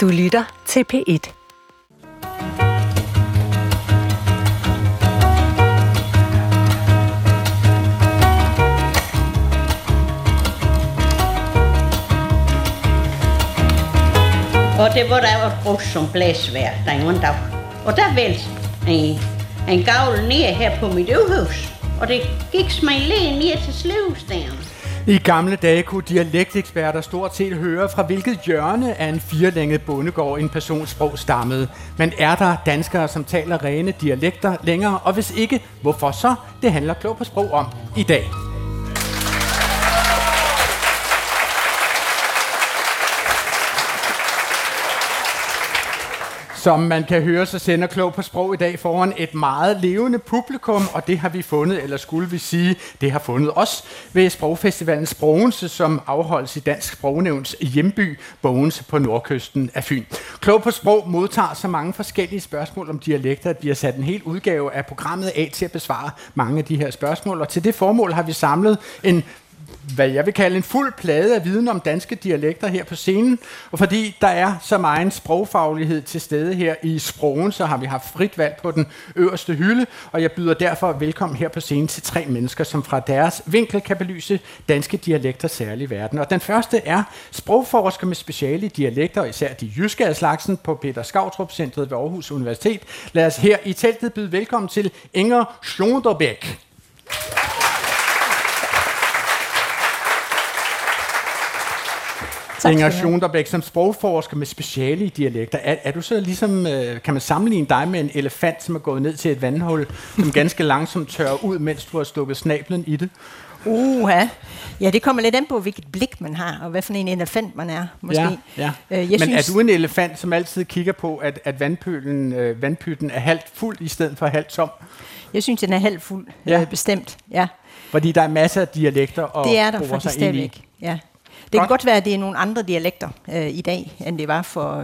Du lytter til P1. Og det var der var brugt som blæsvær den ene dag. Og der vælte en, en gavl ned her på mit øvehus. Og det gik mig lige ned til sløvstæren. I gamle dage kunne dialekteksperter stort set høre, fra hvilket hjørne af en firelænget bondegård en persons sprog stammede. Men er der danskere, som taler rene dialekter længere? Og hvis ikke, hvorfor så? Det handler Klog på Sprog om i dag. Som man kan høre, så sender Klog på Sprog i dag foran et meget levende publikum, og det har vi fundet, eller skulle vi sige, det har fundet os ved Sprogfestivalen Sprogense, som afholdes i Dansk Sprognævns hjemby, Bogense på nordkysten af Fyn. Klog på Sprog modtager så mange forskellige spørgsmål om dialekter, at vi har sat en hel udgave af programmet af til at besvare mange af de her spørgsmål, og til det formål har vi samlet en hvad jeg vil kalde en fuld plade af viden om danske dialekter her på scenen. Og fordi der er så meget sprogfaglighed til stede her i sprogen, så har vi haft frit valg på den øverste hylde, og jeg byder derfor velkommen her på scenen til tre mennesker, som fra deres vinkel kan belyse danske dialekter særlig verden. Og den første er sprogforsker med speciale i dialekter, og især de jyske af slagsen på Peter Skavtrup Centret ved Aarhus Universitet. Lad os her i teltet byde velkommen til Inger Schlonderbæk. Tak Inger. Schonderbæk, som sprogforsker med speciale i dialekter, er, er du så ligesom, øh, kan man sammenligne dig med en elefant, som er gået ned til et vandhul, som ganske langsomt tørrer ud, mens du har stukket snablen i det? Uha. Ja, det kommer lidt an på, hvilket blik man har, og hvad for en elefant man er, måske. Ja, ja. Øh, jeg Men synes, er du en elefant, som altid kigger på, at, at vandpølen, øh, vandpytten er halvt fuld i stedet for halvt tom? jeg synes, den er halvt fuld, Ja. øh, bestemt. Ja, Fordi der er masser af dialekter og det er der faktisk stadigvæk. Ja. Det Godt. kan godt være, at det er nogle andre dialekter øh, i dag, end det var for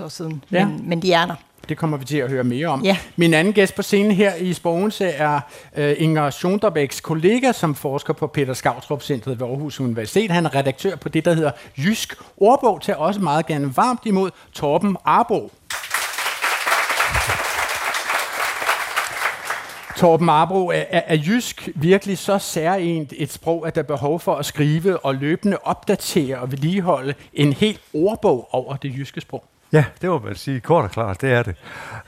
70-80 år siden, Ja. men, men de er der. Det kommer vi til at høre mere om. Ja. Min anden gæst på scenen her i Spogense er uh, Inger Schonderbæks kollega, som forsker på Peter Skautrup Centret ved Aarhus Universitet. Han er redaktør på det, der hedder Jysk Ordbog, til også meget gerne varmt imod Torben Arbo. Torben Arbro, er, er, jysk virkelig så særligt et sprog, at der er behov for at skrive og løbende opdatere og vedligeholde en hel ordbog over det jyske sprog? Ja, det må man sige kort og klart, det er det.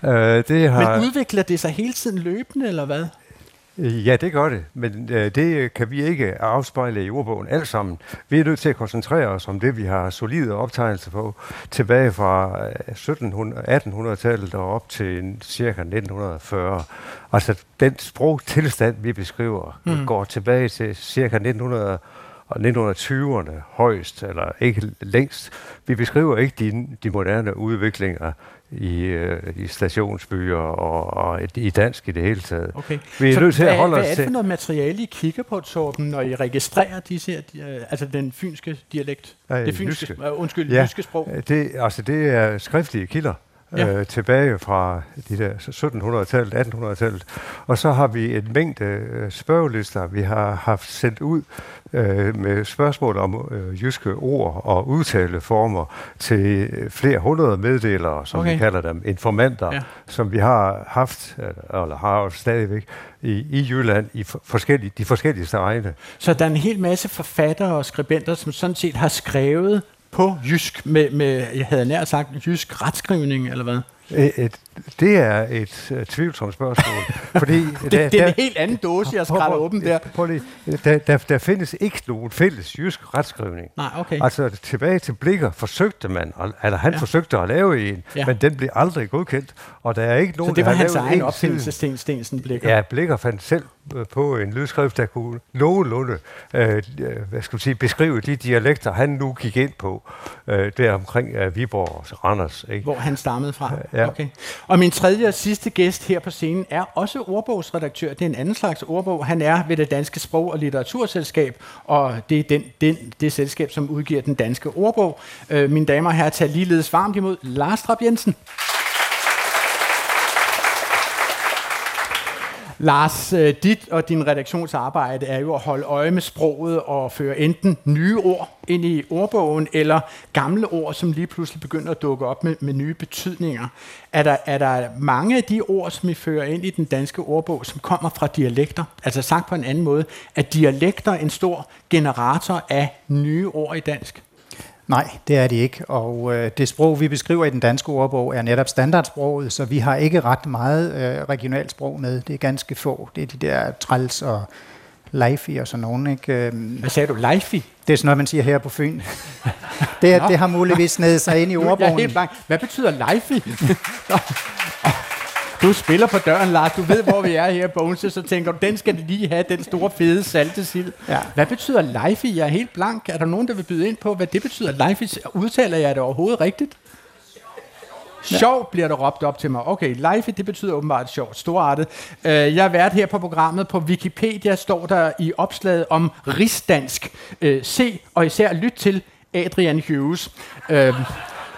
Uh, det har, Men udvikler det sig hele tiden løbende, eller hvad? Ja, det gør det, men uh, det kan vi ikke afspejle i ordbogen alt sammen. Vi er nødt til at koncentrere os om det, vi har solide optegnelser på, tilbage fra uh, 1700 1800-tallet og op til ca. 1940. Altså, den sprogtilstand, vi beskriver, mm. går tilbage til ca. 1900 og 1920'erne højst, eller ikke længst. Vi beskriver ikke de, de moderne udviklinger i, øh, i stationsbyer og, og i dansk i det hele taget. Okay. Vi er Så nødt til at holde hvad os er det for til... noget materiale, I kigger på, Torben, når I registrerer disse her, øh, altså den fynske dialekt? Nej, det fynske, jyske. øh, undskyld, Ja. jyske sprog. Det, altså, det er skriftlige kilder. Ja. Øh, tilbage fra de der 1700-tallet, 1800-tallet. Og så har vi en mængde øh, spørgelister, vi har haft sendt ud øh, med spørgsmål om øh, jyske ord og udtaleformer til flere hundrede meddelere, som Okay. vi kalder dem, informanter, Ja. som vi har haft, øh, eller har stadigvæk, i, i Jylland, i for, forskellige, de forskelligste egne. Så der er en hel masse forfattere og skribenter, som sådan set har skrevet på jysk, med, med jeg havde nær sagt, jysk retskrivning, eller hvad? Et, et, det er et uh, tvivlsomt spørgsmål, fordi Det, det er en helt anden dåse, jeg skræller åben der. Prøv lige. Der, der, der findes ikke nogen fælles jysk retskrivning. Nej, okay. Altså tilbage til Blikker forsøgte man, eller han Ja. forsøgte at lave en, Ja. men den blev aldrig godkendt, og der er ikke Så nogen, det var der hans egen en opfindelse. Sten Stensen Blikker. Ja, Blikker fandt selv øh, på en lydskrift, der kunne nogenlunde øh, øh, hvad skal man sige, beskrive de dialekter, han nu gik ind på, øh, der omkring øh, Viborg og Randers. Ikke? Hvor han stammede fra. Ja. Okay. Og min tredje og sidste gæst her på scenen er også ordbogsredaktør. Det er en anden slags ordbog. Han er ved det Danske Sprog- og Litteraturselskab, og det er den, den, det selskab, som udgiver den danske ordbog. Øh, mine damer og herrer, tag ligeledes varmt imod Lars Trap Jensen. Lars, øh, dit og din redaktionsarbejde er jo at holde øje med sproget og føre enten nye ord ind i ordbogen, eller gamle ord, som lige pludselig begynder at dukke op med, med nye betydninger. Er der, er der mange af de ord, som I fører ind i den danske ordbog, som kommer fra dialekter? Altså sagt på en anden måde, er dialekter en stor generator af nye ord i dansk? Nej, det er de ikke. Og øh, det sprog, vi beskriver i den danske ordbog, er netop standardsproget, så vi har ikke ret meget øh, regionalt sprog med. Det er ganske få. Det er de der træls og Leifi og sådan nogen. Ikke? Øhm, Hvad sagde du? Leifi? Det er sådan noget, man siger her på Fyn. det, det har muligvis ned sig ind i ordbogen. Jeg er helt blank. Hvad betyder Leifi? Du spiller på døren, Lars. Du ved, hvor vi er her i Bogense, så tænker du, den skal lige have, den store, fede, salte sild. Ja. Hvad betyder Leifi? Jeg er helt blank. Er der nogen, der vil byde ind på, hvad det betyder? Leifi, udtaler jeg det overhovedet rigtigt? Sjov bliver der råbt op til mig. Okay, life, det betyder åbenbart sjovt, storartet. Uh, jeg har været her på programmet. På Wikipedia står der i opslaget om rigsdansk. Uh, se og især lyt til Adrian Hughes. Uh,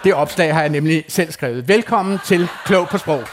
det opslag har jeg nemlig selv skrevet. Velkommen til Klog på Sprog.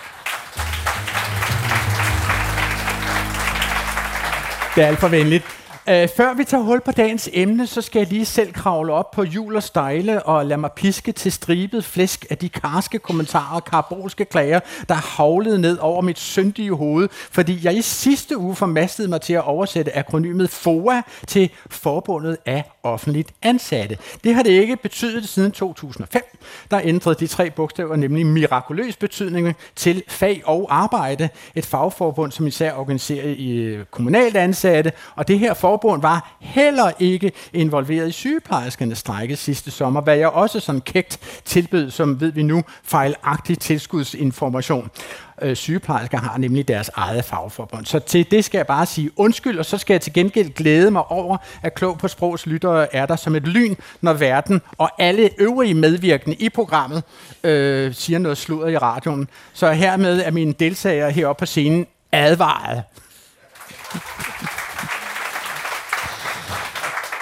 Det er alt for venligt. Uh, før vi tager hul på dagens emne, så skal jeg lige selv kravle op på jul og stejle og lade mig piske til stribet flæsk af de karske kommentarer og karbolske klager, der havlede ned over mit syndige hoved, fordi jeg i sidste uge formastede mig til at oversætte akronymet FOA til Forbundet af Offentligt Ansatte. Det har det ikke betydet siden 2005. Der ændrede de tre bogstaver nemlig mirakuløs betydning til fag og arbejde, et fagforbund, som især organiserer i øh, kommunalt ansatte, og det her forbund var heller ikke involveret i sygeplejerskernes strække sidste sommer, hvad jeg også sådan kægt tilbød, som ved vi nu, fejlagtig tilskudsinformation. Øh, sygeplejersker har nemlig deres eget fagforbund. Så til det skal jeg bare sige undskyld, og så skal jeg til gengæld glæde mig over, at Klog på Sprogs lyttere er der som et lyn, når verden og alle øvrige medvirkende i programmet øh, siger noget sludder i radioen. Så hermed er mine deltagere heroppe på scenen advaret.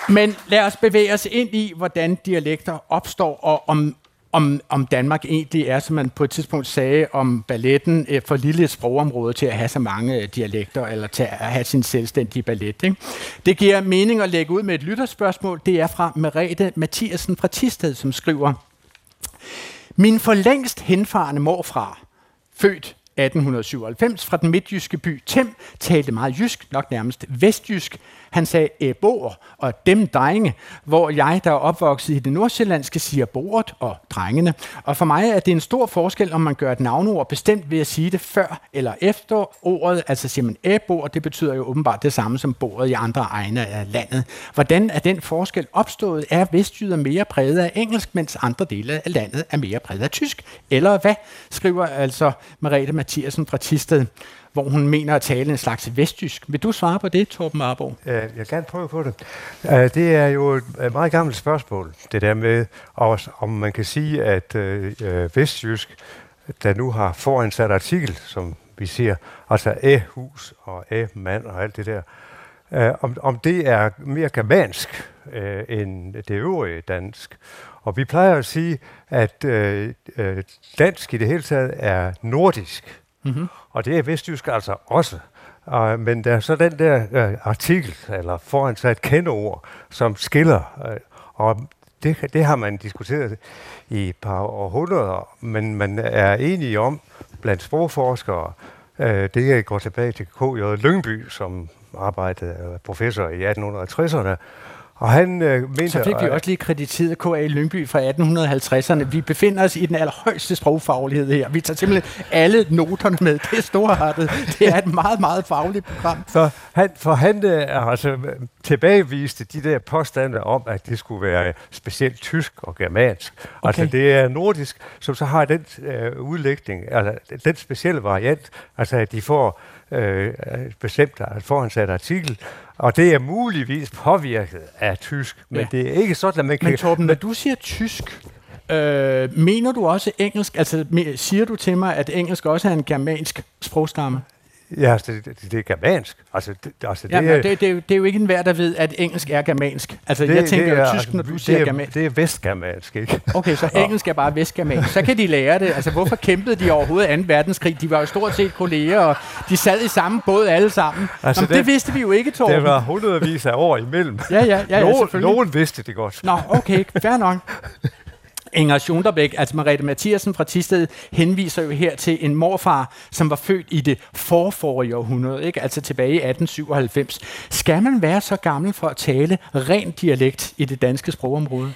Men lad os bevæge os ind i, hvordan dialekter opstår, og om, om, om Danmark egentlig er, som man på et tidspunkt sagde om balletten, for lille et sprogområde til at have så mange øh, dialekter, eller til at have sin selvstændige ballet. Ikke? Det giver mening at lægge ud med et lytterspørgsmål. Det er fra Merete Mathiasen fra Tisted, som skriver, Min for længst henfarende morfra, født 1897 fra den midtjyske by Tem, talte meget jysk, nok nærmest vestjysk. Han sagde æboer og dem drenge, hvor jeg, der er opvokset i det nordsjællandske, siger bordet og drengene. Og for mig er det en stor forskel, om man gør et navnord bestemt ved at sige det før eller efter ordet. Altså siger man æboer, det betyder jo åbenbart det samme som bordet i andre egne af landet. Hvordan er den forskel opstået? Er vestjyder mere præget af engelsk, mens andre dele af landet er mere præget af tysk? Eller hvad? Skriver altså Merete Mathiasen fra Tisted hvor hun mener at tale en slags vestjysk. Vil du svare på det, Torben Arbo? Jeg kan gerne prøve på det. Det er jo et meget gammelt spørgsmål, det der med, om man kan sige, at øh, øh, vestjysk, der nu har foransat artikel, som vi siger, altså æ-hus og æ-mand og alt det der, øh, om, om det er mere germansk end det øvrige dansk. Og vi plejer at sige, at dansk i det hele taget er nordisk. Mm-hmm. Og det er Vestjysk altså også. Uh, men der er så den der uh, artikel, eller foran sig et kendeord, som skiller. Uh, og det, det har man diskuteret i et par århundreder, men man er enige om blandt sprogforskere, uh, det går tilbage til K.J. Lyngby, som arbejdede professor i 1860'erne, og han øh, mente, Så fik vi også lige krediteret K.A. Lyngby fra 1850'erne. Vi befinder os i den allerhøjeste sprogfaglighed her. Vi tager simpelthen alle noterne med. Det er storartet. Det er et meget, meget fagligt program. Så han, for han øh, altså, tilbageviste de der påstande om, at det skulle være specielt tysk og germansk. Okay. Altså det er nordisk, som så har den øh, udlægning, altså den specielle variant, altså at de får øh, bestemt foransat artikel, og det er muligvis påvirket af tysk, men ja. det er ikke sådan, at man kan... Men Torben, når du siger tysk, øh, mener du også engelsk? Altså siger du til mig, at engelsk også er en germansk sprogstamme? Ja, altså, det, det, det er germansk. Altså, det, altså, det, det, er, det, det, er jo- det er jo ikke enhver, der ved, at engelsk er germansk. Altså, det, jeg tænker det jo er, tysk, når du det siger er, germansk. Det er vestgermansk, ikke? Okay, så engelsk er bare vestgermansk. Så kan de lære det. Altså, hvorfor kæmpede de overhovedet 2. verdenskrig? De var jo stort set kolleger, og de sad i samme båd alle sammen. Altså, Jamen, det, det- det vidste vi jo ikke, Torben. var hundredvis af år imellem. Ja, ja, ja, ja nogen, nogen vidste det godt. Nå, okay, fair nok. Inger Schunderbæk, altså Mariette Mathiasen fra Tisted, henviser jo her til en morfar, som var født i det forforrige århundrede, ikke? altså tilbage i 1897. Skal man være så gammel for at tale ren dialekt i det danske sprogområde?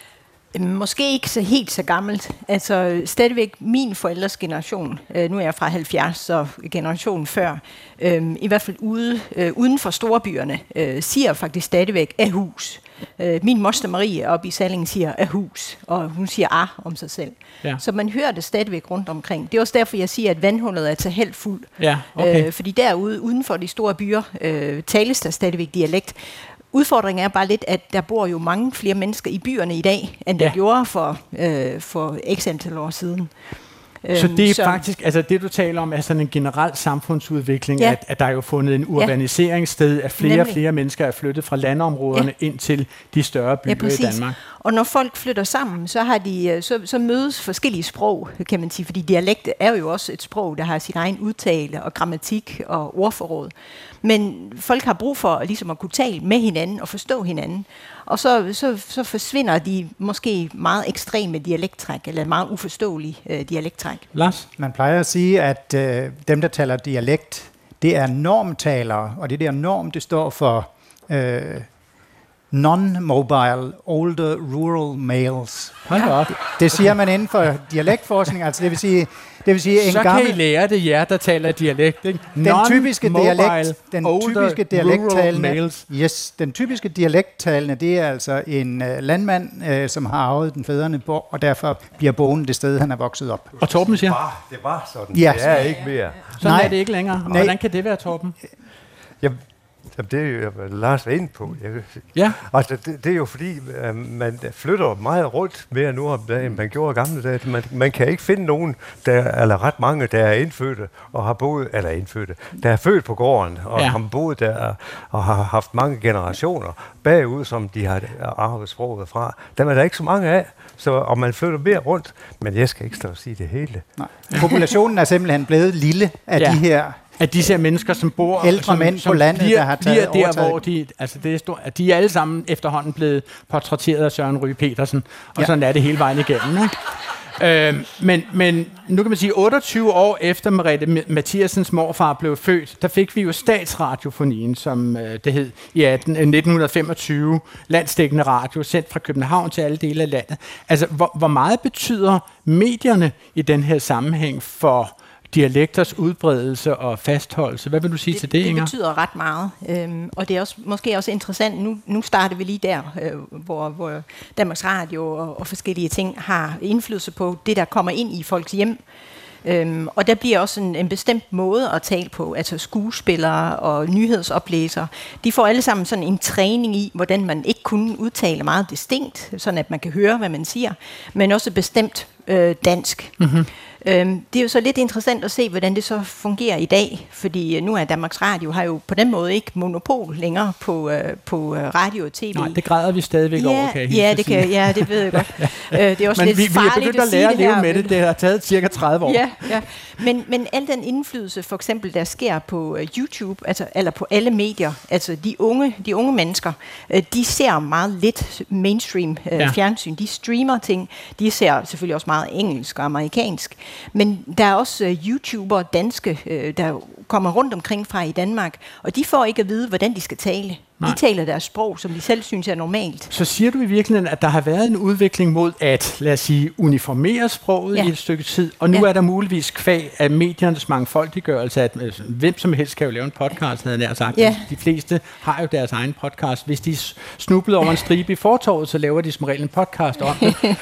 Øhm, måske ikke så helt så gammelt. Altså stadigvæk min forældres generation, øh, nu er jeg fra 70, så generationen før, øh, i hvert fald ude, øh, uden for storbyerne, øh, siger faktisk stadigvæk af hus. Øh, min moster Marie oppe i Salling siger af hus, og hun siger ah om sig selv. Ja. Så man hører det stadigvæk rundt omkring. Det er også derfor, jeg siger, at vandhullet er til helt fuld. Ja, okay. Øh, fordi derude, uden for de store byer, øh, tales der stadigvæk dialekt. Udfordringen er bare lidt, at der bor jo mange flere mennesker i byerne i dag, end der Ja. gjorde for, øh, for x antal år siden. Så Øhm, det er faktisk, altså det du taler om, er sådan en generel samfundsudvikling, ja. At, at der er jo fundet en urbanisering sted, at flere og flere mennesker er flyttet fra landområderne ja. ind til de større byer Ja, i præcis. Danmark. Og når folk flytter sammen, så, har de, øh, så, så mødes forskellige sprog, kan man sige, fordi dialekt er jo også et sprog, der har sin egen udtale og grammatik og ordforråd. Men folk har brug for ligesom at kunne tale med hinanden og forstå hinanden. Og så, så, så forsvinder de måske meget ekstreme dialekttræk, eller meget uforståelige øh, dialekttræk. Lars? Man plejer at sige, at øh, dem, der taler dialekt, det er normtalere, og det der norm, det står for øh, non-mobile, older rural males. Hold op. Det siger man inden for dialektforskning, altså det vil sige, det vil sige en Så gammel... kan I lære det, jer der taler dialekt. Ikke? den typiske dialekt, den older, typiske dialekttalende, males. yes, den typiske dialekttalende, det er altså en uh, landmand, uh, som har arvet den fædrene borg, og derfor bliver boende det sted, han er vokset op. Og Torben siger, Var, det var sådan. Ja. Det er ikke mere. sådan Nej. er det ikke længere. Og Nej. Hvordan kan det være, Torben? Jamen, jamen, det er jo Lars var inde på. Jeg, Ja. Altså, det, det er jo fordi, øh, man flytter meget rundt mere nu om dagen, end man gjorde i gamle dage. Man, man kan ikke finde nogen, der, eller ret mange, der er indfødte og har boet, eller indfødte, der er født på gården og ja. har boet der og har haft mange generationer bagud, som de har arvet sproget fra. Dem er der ikke så mange af, så, og man flytter mere rundt. Men jeg skal ikke stå og sige det hele. Nej. Populationen er simpelthen blevet lille af Ja. de her At disse mennesker, som bor... Ældre som, mænd på som landet, bliver, der har taget- bliver der, overtaget- hvor de... Altså, det er stor, at de er alle sammen efterhånden blevet portrætteret af Søren Ryge Petersen. Og ja. Sådan er det hele vejen igennem, ikke? Øhm, men, men nu kan man sige, 28 år efter Merete Ma- Mathiasens morfar blev født, der fik vi jo statsradiofonien, som øh, det hed i 18, øh, 1925, landsdækkende radio, sendt fra København til alle dele af landet. Altså, hvor, hvor meget betyder medierne i den her sammenhæng for dialekters udbredelse og fastholdelse? Hvad vil du sige til det, det Inger? betyder ret meget, øhm, og det er også, måske også interessant, nu, nu starter vi lige der, øh, hvor, hvor Danmarks Radio og, og forskellige ting har indflydelse på det, der kommer ind i folks hjem. Øhm, og der bliver også en, en bestemt måde at tale på, altså skuespillere og nyhedsoplæsere. De får alle sammen sådan en træning i, hvordan man ikke kun udtaler meget distinkt, sådan at man kan høre, hvad man siger, men også bestemt øh, dansk. Mm-hmm. Øhm, det er jo så lidt interessant at se, hvordan det så fungerer i dag, fordi øh, nu er Danmarks Radio har jo på den måde ikke monopol længere på, øh, på øh, radio og tv. Nej, det græder vi stadigvæk ja, over, kan jeg ja, at det kan, ja, det ved jeg godt. øh, det er også Men lidt vi, vi er begyndt at sige lære at leve her, med det. Det har taget cirka 30 år. Ja, ja. Men, men al den indflydelse, for eksempel, der sker på uh, YouTube, altså, eller på alle medier, altså de unge, de unge mennesker, uh, de ser meget lidt mainstream Ja. ja. fjernsyn. De streamer ting. De ser selvfølgelig også meget engelsk og amerikansk. Men der er også øh, YouTubere, danske, øh, der kommer rundt omkring fra i Danmark, og de får ikke at vide, hvordan de skal tale. Nej. De taler deres sprog, som de selv synes er normalt. Så siger du i virkeligheden, at der har været en udvikling mod at, lad os sige, uniformere sproget ja. I et stykke tid, og nu ja. Er der muligvis kvæg af mediernes mangfoldiggørelse, at øh, hvem som helst kan jo lave en podcast, havde jeg sagt. Ja. De fleste har jo deres egen podcast. Hvis de s- snubler over en stribe i fortorvet, så laver de som regel en podcast om det.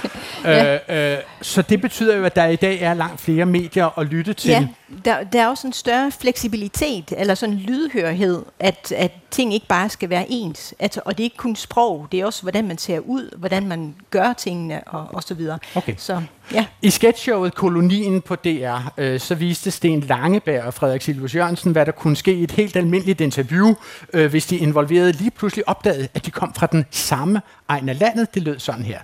Ja. øh, øh, så det betyder jo, at der i dag er langt flere medier at lytte til. Ja, der, der er også en større fleksibilitet, eller sådan en lydhørhed, at, at ting ikke bare skal skal være ens. Altså, og det er ikke kun sprog, det er også, hvordan man ser ud, hvordan man gør tingene og, og så videre. Okay. Så, ja. I sketchshowet Kolonien på DR, øh, så viste Sten Langeberg og Frederik Silvus Jørgensen, hvad der kunne ske i et helt almindeligt interview, øh, hvis de involverede lige pludselig opdagede, at de kom fra den samme egen af landet. Det lød sådan her.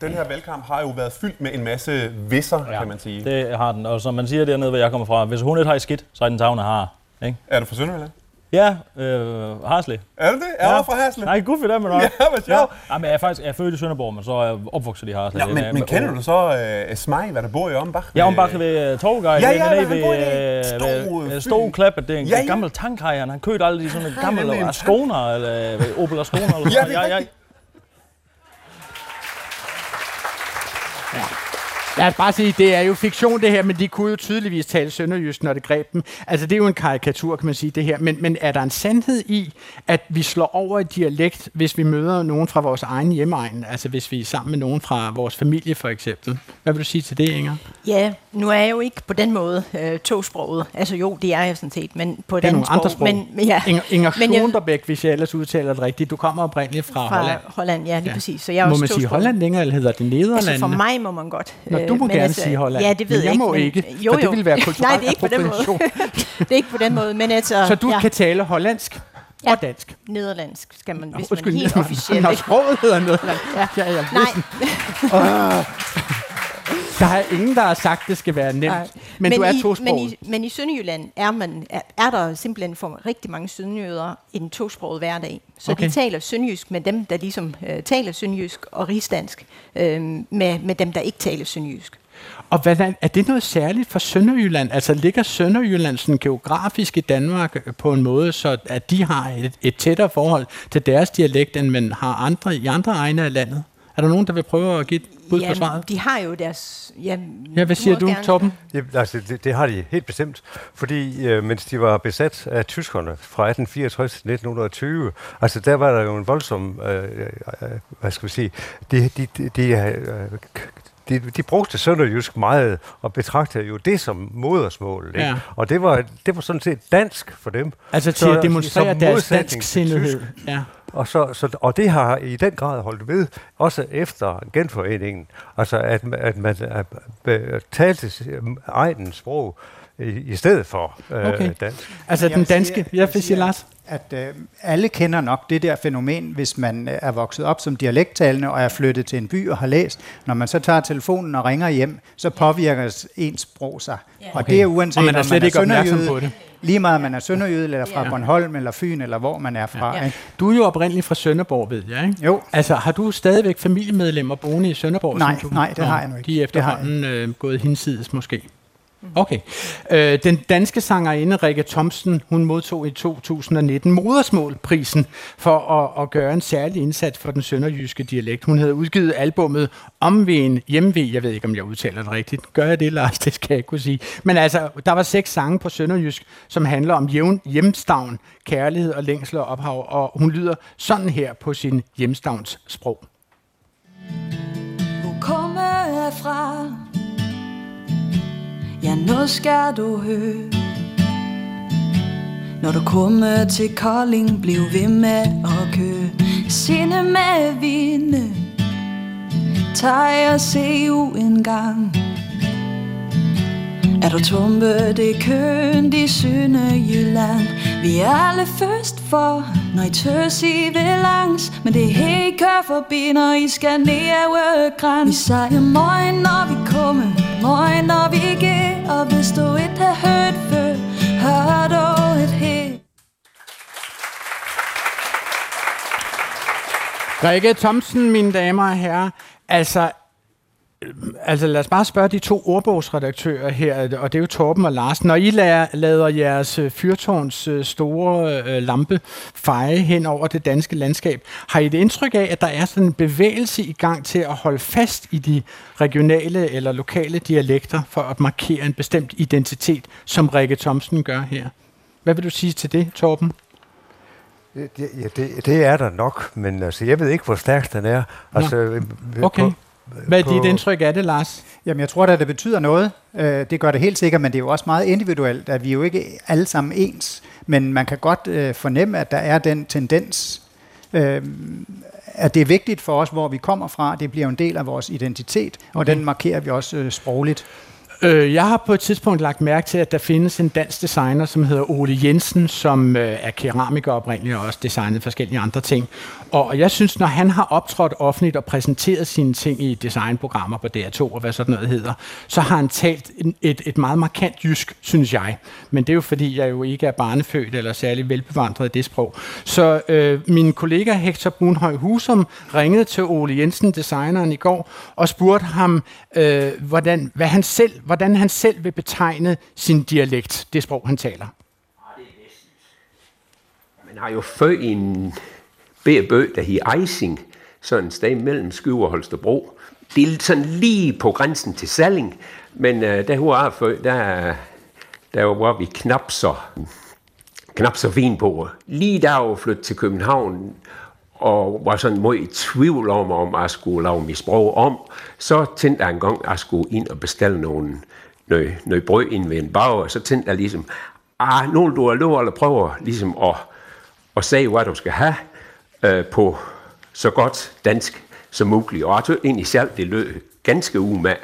Den her valgkamp har jo været fyldt med en masse visser, ja, kan man sige. Det har den, og som man siger dernede, hvor jeg kommer fra, hvis hun ikke har skidt, så er den tavne har. Ikke? Er du fra Sønderjylland? Ja, øh, Harsle. Er du det? Er Ja. du fra Hasle? Nej, gud for det, men. Ja, hvor sjovt. Ja, men jeg er faktisk jeg er født i Sønderborg, men så er jeg opvokset i Harsle. Ja, Det men, men kender du så uh, Smej, hvad der bor i Ombach? Ja, om bakke ved uh, Torgej, Ja, ja, ja, ja, han ved, bor i øh, det ved, ved fyn. Stolklap, det er en Ja, ja, ja. gammel tankhaj, han har købt alle de sådan gamle Ascona, eller Opel Ascona, eller Ja, sådan det er rigtigt. Lad os bare sige, det er jo fiktion det her, men de kunne jo tydeligvis tale sønderjysk, når det greb dem. Altså det er jo en karikatur, kan man sige, det her. Men, men er der en sandhed i, at vi slår over i dialekt, hvis vi møder nogen fra vores egen hjemmeegn? Altså hvis vi er sammen med nogen fra vores familie for eksempel. Hvad vil du sige til det, Inger? ja, nu er jeg jo ikke på den måde øh, tosproget. Altså jo, det er jeg sådan set, men på et er andet andre sprog. Men, ja, Inger, Inger Men jeg- hvis jeg ellers udtaler det rigtigt. Du kommer oprindeligt fra, fra Holland. Holland, ja, lige Ja. præcis. Så jeg er Må man sige. Holland længere, eller hedder det Nederlandene? Altså for mig må man godt. Nå, Øh, du må gerne sige Holland, Ja, det ved jeg jeg, må ikke. ikke, for det ville være kulturel Nej, det er ikke på den måde. det er ikke på den måde, men altså... Så du ja, kan tale hollandsk Ja. og dansk? Nederlandsk skal man, hvis Undskyld, man er helt officielt. Når ikke? sproget hedder Nederland. Ja. Ja, ja, Nej, Der er ingen, der har sagt, at det skal være nemt. Nej. Men, du er i, men, tosproget. i, men i Sønderjylland er, man, er, er der simpelthen for rigtig mange sønderjyder en tosproget hverdag. Så Okay. okay. de taler sønderjysk med dem, der ligesom øh, taler sønderjysk, og rigsdansk øh, med, med dem, der ikke taler sønderjysk. Og hvad, er- er det noget særligt for Sønderjylland? Altså ligger Sønderjylland sådan geografisk i Danmark øh, på en måde, så at de har et, et tættere forhold til deres dialekt, end man har andre i andre egne af landet? Er der nogen, der vil prøve at give et bud på svaret? de har jo deres... Ja, Ja, hvad siger du, gerne- Torben? Ja, altså, det, det har de helt bestemt, fordi øh, mens de var besat af tyskerne fra 1864 til 1920, altså der var der jo en voldsom, øh, øh, hvad skal vi sige, de, de, de, de, øh, de, de brugte sønderjysk meget og betragtede jo det som modersmål. Ikke? Ja. Og det var, det var sådan set dansk for dem. Altså til Så- at demonstrere deres dansk sindighed. tysk. Ja. Og, så, så, og det har i den grad holdt ved, også efter genforeningen. Altså at, at man at, at, talte egens sprog i, i stedet for øh, Okay. dansk. Altså den danske... jeg vil sige, Lars? at øh, alle kender nok det der fænomen, hvis man øh, er vokset op som dialekttalende og er flyttet til en by og har læst. Når man så tager telefonen og ringer hjem, så påvirker ens sprog sig. Ja. Og det er uanset, Og man er om slet ikke opmærksom sønderjyde, på det. Lige meget om man er sønderjyde, eller fra Ja. Bornholm, eller Fyn, eller hvor man er fra. Ja. Ikke? Du er jo oprindeligt fra Sønderborg, ved jeg, ikke? Jo. Altså, har du stadigvæk familiemedlemmer boende i Sønderborg? Nej, som du, nej, det har jeg nu ikke. De er efterhånden øh, gået hinsides måske. Mm-hmm. Okay. Øh, den danske sangerinde Rikke Thomsen, hun modtog i 2019 Modersmålprisen for at, at gøre en særlig indsats for den sønderjyske dialekt. Hun havde udgivet albummet Omven Hjemve. Jeg ved ikke, om jeg udtaler det rigtigt. Gør jeg det, Lars? Det skal jeg ikke kunne sige. Men altså, der var seks sange på sønderjysk, som handler om jævn, hjemstavn, kærlighed og længsel og ophav. Og hun lyder sådan her på sin hjemstavns sprog. Hvor kommer jeg fra? Ja, nu skal du høre. Når du kommer til Kolding, bliv ved med at køre. Sinde med vinde. Tag og se u en gang. Er du tumpe, det er køen i Sønderjylland Vi er alle først for, når I tøs I vil langs Men det er helt forbi, når I skal ned af græns Vi siger morgen, når vi kommer, morgen, når vi går Og hvis du ikke har hørt før, hør du et her Rikke Thomsen, mine damer og herrer. Altså, altså lad os bare spørge de to ordbogsredaktører her, og det er jo Torben og Lars. Når I lader, lader jeres øh, fyrtårns øh, store øh, lampe feje hen over det danske landskab, har I et indtryk af, at der er sådan en bevægelse i gang til at holde fast i de regionale eller lokale dialekter for at markere en bestemt identitet, som Rikke Thomsen gør her? Hvad vil du sige til det, Torben? Det, ja, det, det er der nok, men altså, jeg ved ikke, hvor stærk den er. Altså, øh, Okay. på- Hvad er dit indtryk af det, Lars? Jamen, jeg tror da, det betyder noget. Øh, det gør det helt sikkert, men det er jo også meget individuelt, at vi jo ikke alle sammen ens. Men man kan godt øh, fornemme, at der er den tendens, øh, at det er vigtigt for os, hvor vi kommer fra. Det bliver en del af vores identitet, og Okay. den markerer vi også sprogligt. Øh, jeg har på et tidspunkt lagt mærke til, at der findes en dansk designer, som hedder Ole Jensen, som øh, er keramiker oprindeligt og også designet forskellige andre ting. Og jeg synes, når han har optrådt offentligt og præsenteret sine ting i designprogrammer på DR2 og hvad sådan noget hedder, så har han talt et, et meget markant jysk, synes jeg. Men det er jo fordi, jeg jo ikke er barnefødt eller særlig velbevandret i det sprog. Så øh, min kollega Hector Brunhøj Husum ringede til Ole Jensen, designeren, i går, og spurgte ham, øh, hvordan, hvad han selv, hvordan han selv vil betegne sin dialekt, det sprog, han taler. Man har jo født i en bø, der hedder Eising, sådan et sted mellem Skive og Holstebro. Det er sådan lige på grænsen til Salling, men øh, der hvor jeg er født, der, der var vi knap så, knap så fint på. Lige der var flyttet til København, og var sådan meget i tvivl om, om jeg skulle lave mit sprog om, så tænkte jeg en gang, at jeg skulle ind og bestille nogle, noget, noget brød ind ved en bag, og så tænkte jeg ligesom, ah, nu du have lov at prøve ligesom at, at sige, hvad du skal have øh, på så godt dansk som muligt. Og jeg tror egentlig selv, det lød ganske umag.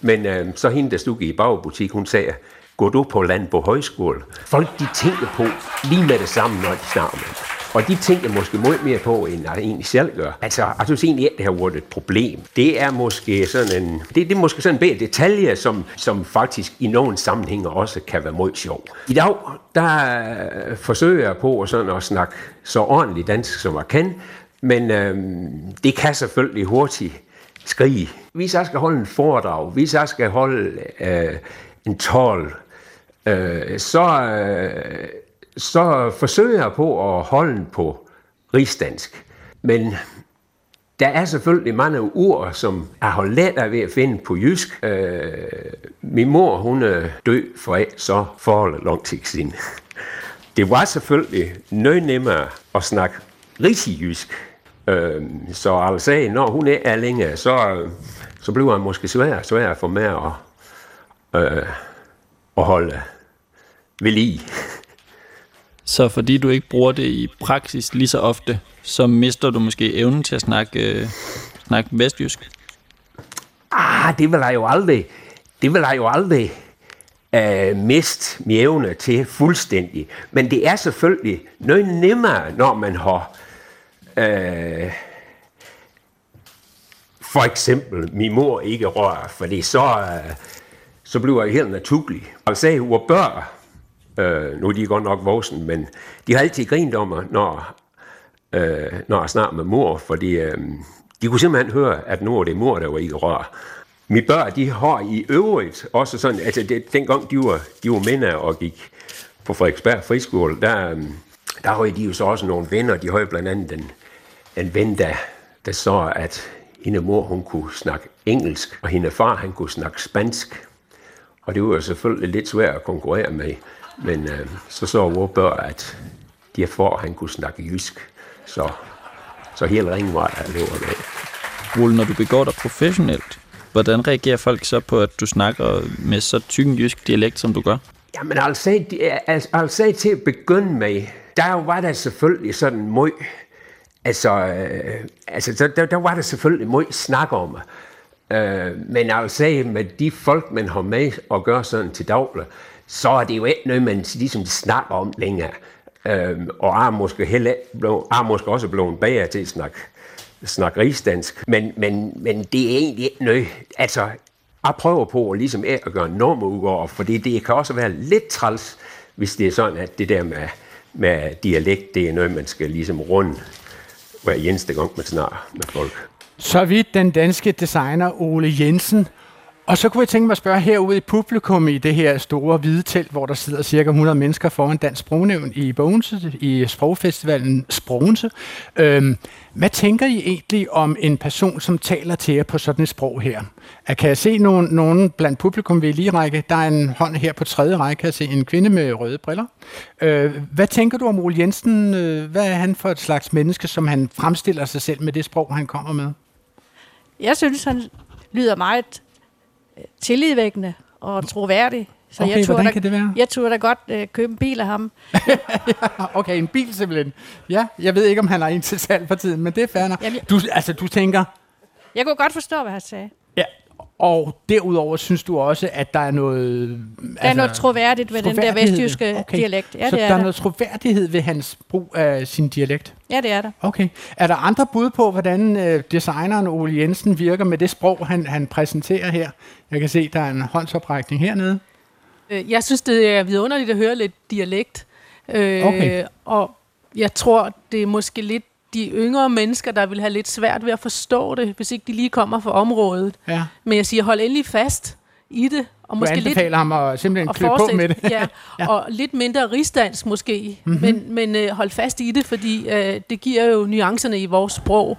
Men øh, så hende, der stod i bagbutik, hun sagde, gå du på land på højskole. Folk, de tænker på lige med det samme, når de snakker med. Og de tænker måske meget mere på, end jeg egentlig selv gør. Altså, jeg synes egentlig, at det har været et problem. Det er måske sådan en, det, det er måske sådan en bedre detalje, som, som faktisk i nogle sammenhænge også kan være meget sjov. I dag, der forsøger jeg på sådan at snakke så ordentligt dansk, som jeg kan, men øhm, det kan selvfølgelig hurtigt skrige. Hvis jeg skal holde en foredrag, hvis jeg skal holde øh, en tål, øh, så, øh, så forsøger jeg på at holde på rigsdansk. Men der er selvfølgelig mange ord, som jeg har let ved at finde på jysk. Øh, min mor, hun øh, er død for så for lang tid siden. Det var selvfølgelig noget nemmere at snakke rigtig jysk. Øh, så altså, når hun er er så, så bliver han måske svær, svær for mig at, øh, at holde ved lige. Så fordi du ikke bruger det i praksis lige så ofte, så mister du måske evnen til at snakke, øh, snakke vestjysk. Ah, det vil jeg jo aldrig, det vil jeg jo aldrig øh, miste min evne til fuldstændig. Men det er selvfølgelig noget nemmere, når man har øh, for eksempel min mor ikke rører, fordi så, øh, så bliver jeg helt naturlig. Og sagde, hvor var øh, nu er de godt nok voksen, men de har altid grint om mig, når, øh, når jeg snakker med mor, fordi øh, de kunne simpelthen høre, at nu er det mor, der var ikke rør. Mine børn, de har i øvrigt også sådan, altså det, dengang de var, de var mænd og gik på Frederiksberg Friskole, der, øh, der havde de jo så også nogle venner, de havde blandt andet en, en ven, der, der så, at hende mor, hun kunne snakke engelsk, og hende far, han kunne snakke spansk. Og det var jo selvfølgelig lidt svært at konkurrere med, men øh, så så børn, at de for, han kunne snakke jysk. Så, så helt ringen var jeg lever med. Ole, når du begår dig professionelt, hvordan reagerer folk så på, at du snakker med så tyk jysk dialekt, som du gør? Jamen altså, altså, altså til at begynde med, der var der selvfølgelig sådan møg, altså, øh, altså der, der, der var der selvfølgelig møg snak om, øh, men altså med de folk, man har med og gør sådan til daglig, så er det jo ikke noget, man ligesom snakker om længere. Øhm, og er måske, heller, er måske også blevet bedre til at snakke, snakke rigsdansk, men, men, men det er egentlig ikke noget, altså jeg prøver på at, ligesom at gøre normer ud over, fordi det kan også være lidt træls, hvis det er sådan, at det der med, med dialekt, det er noget, man skal ligesom runde hver eneste gang, man snakker med folk. Så vidt den danske designer Ole Jensen. Og så kunne jeg tænke mig at spørge herude i publikum i det her store hvide telt, hvor der sidder cirka 100 mennesker foran Dansk Sprognævn i Bogense, i Sprogfestivalen Sprogense. Øhm, hvad tænker I egentlig om en person, som taler til jer på sådan et sprog her? At kan jeg se nogen, nogen blandt publikum ved lige række. Der er en hånd her på tredje række, kan jeg se en kvinde med røde briller. Øh, hvad tænker du om Ole Jensen? Øh, hvad er han for et slags menneske, som han fremstiller sig selv med det sprog, han kommer med? Jeg synes, han lyder meget tillidsvækkende og troværdig, Så Okay, jeg turde da, kan det være? Jeg turde da godt øh, købe en bil af ham. Okay, en bil simpelthen. Ja, jeg ved ikke, om han har en til salg for tiden, men det er fair nok. Du, altså, du tænker, Jeg kunne godt forstå, hvad han sagde. ja, og derudover synes du også, at der er noget... Der er altså, noget troværdigt ved den der vestjyske Okay. dialekt. Ja, så det der er er der. noget troværdighed ved hans brug af sin dialekt? Ja, det er der. Okay. Er der andre bud på, hvordan øh, designeren Ole Jensen virker med det sprog, han, han præsenterer her? Jeg kan se, der er en håndsoprækning hernede. Øh, Jeg synes, det er vidunderligt at høre lidt dialekt. Øh, Okay. Og jeg tror, det er måske lidt de yngre mennesker, der vil have lidt svært ved at forstå det, hvis ikke de lige kommer fra området. Ja. Men jeg siger, hold endelig fast i det. Og Du måske lidt, anbefaler ham at simpelthen og klø på med det. ja, Ja. og lidt mindre rigsdansk måske, Mhm. mm-hmm. men, men øh, hold fast i det, fordi øh, det giver jo nuancerne i vores sprog,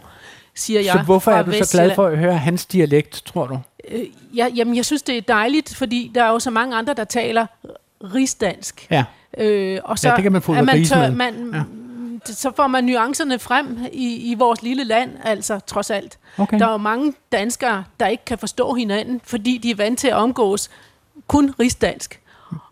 siger jeg. Så hvorfor er du så glad for at høre hans dialekt, tror du? Øh, ja, jamen, jeg synes, det er dejligt, fordi der er jo så mange andre, der taler rigsdansk. Ja. Øh, og så Ja, det kan man få grise med. man, Ja. Så får man nuancerne frem i, i vores lille land, altså trods alt. Okay. Der er jo mange danskere, der ikke kan forstå hinanden, fordi de er vant til at omgås kun rigsdansk.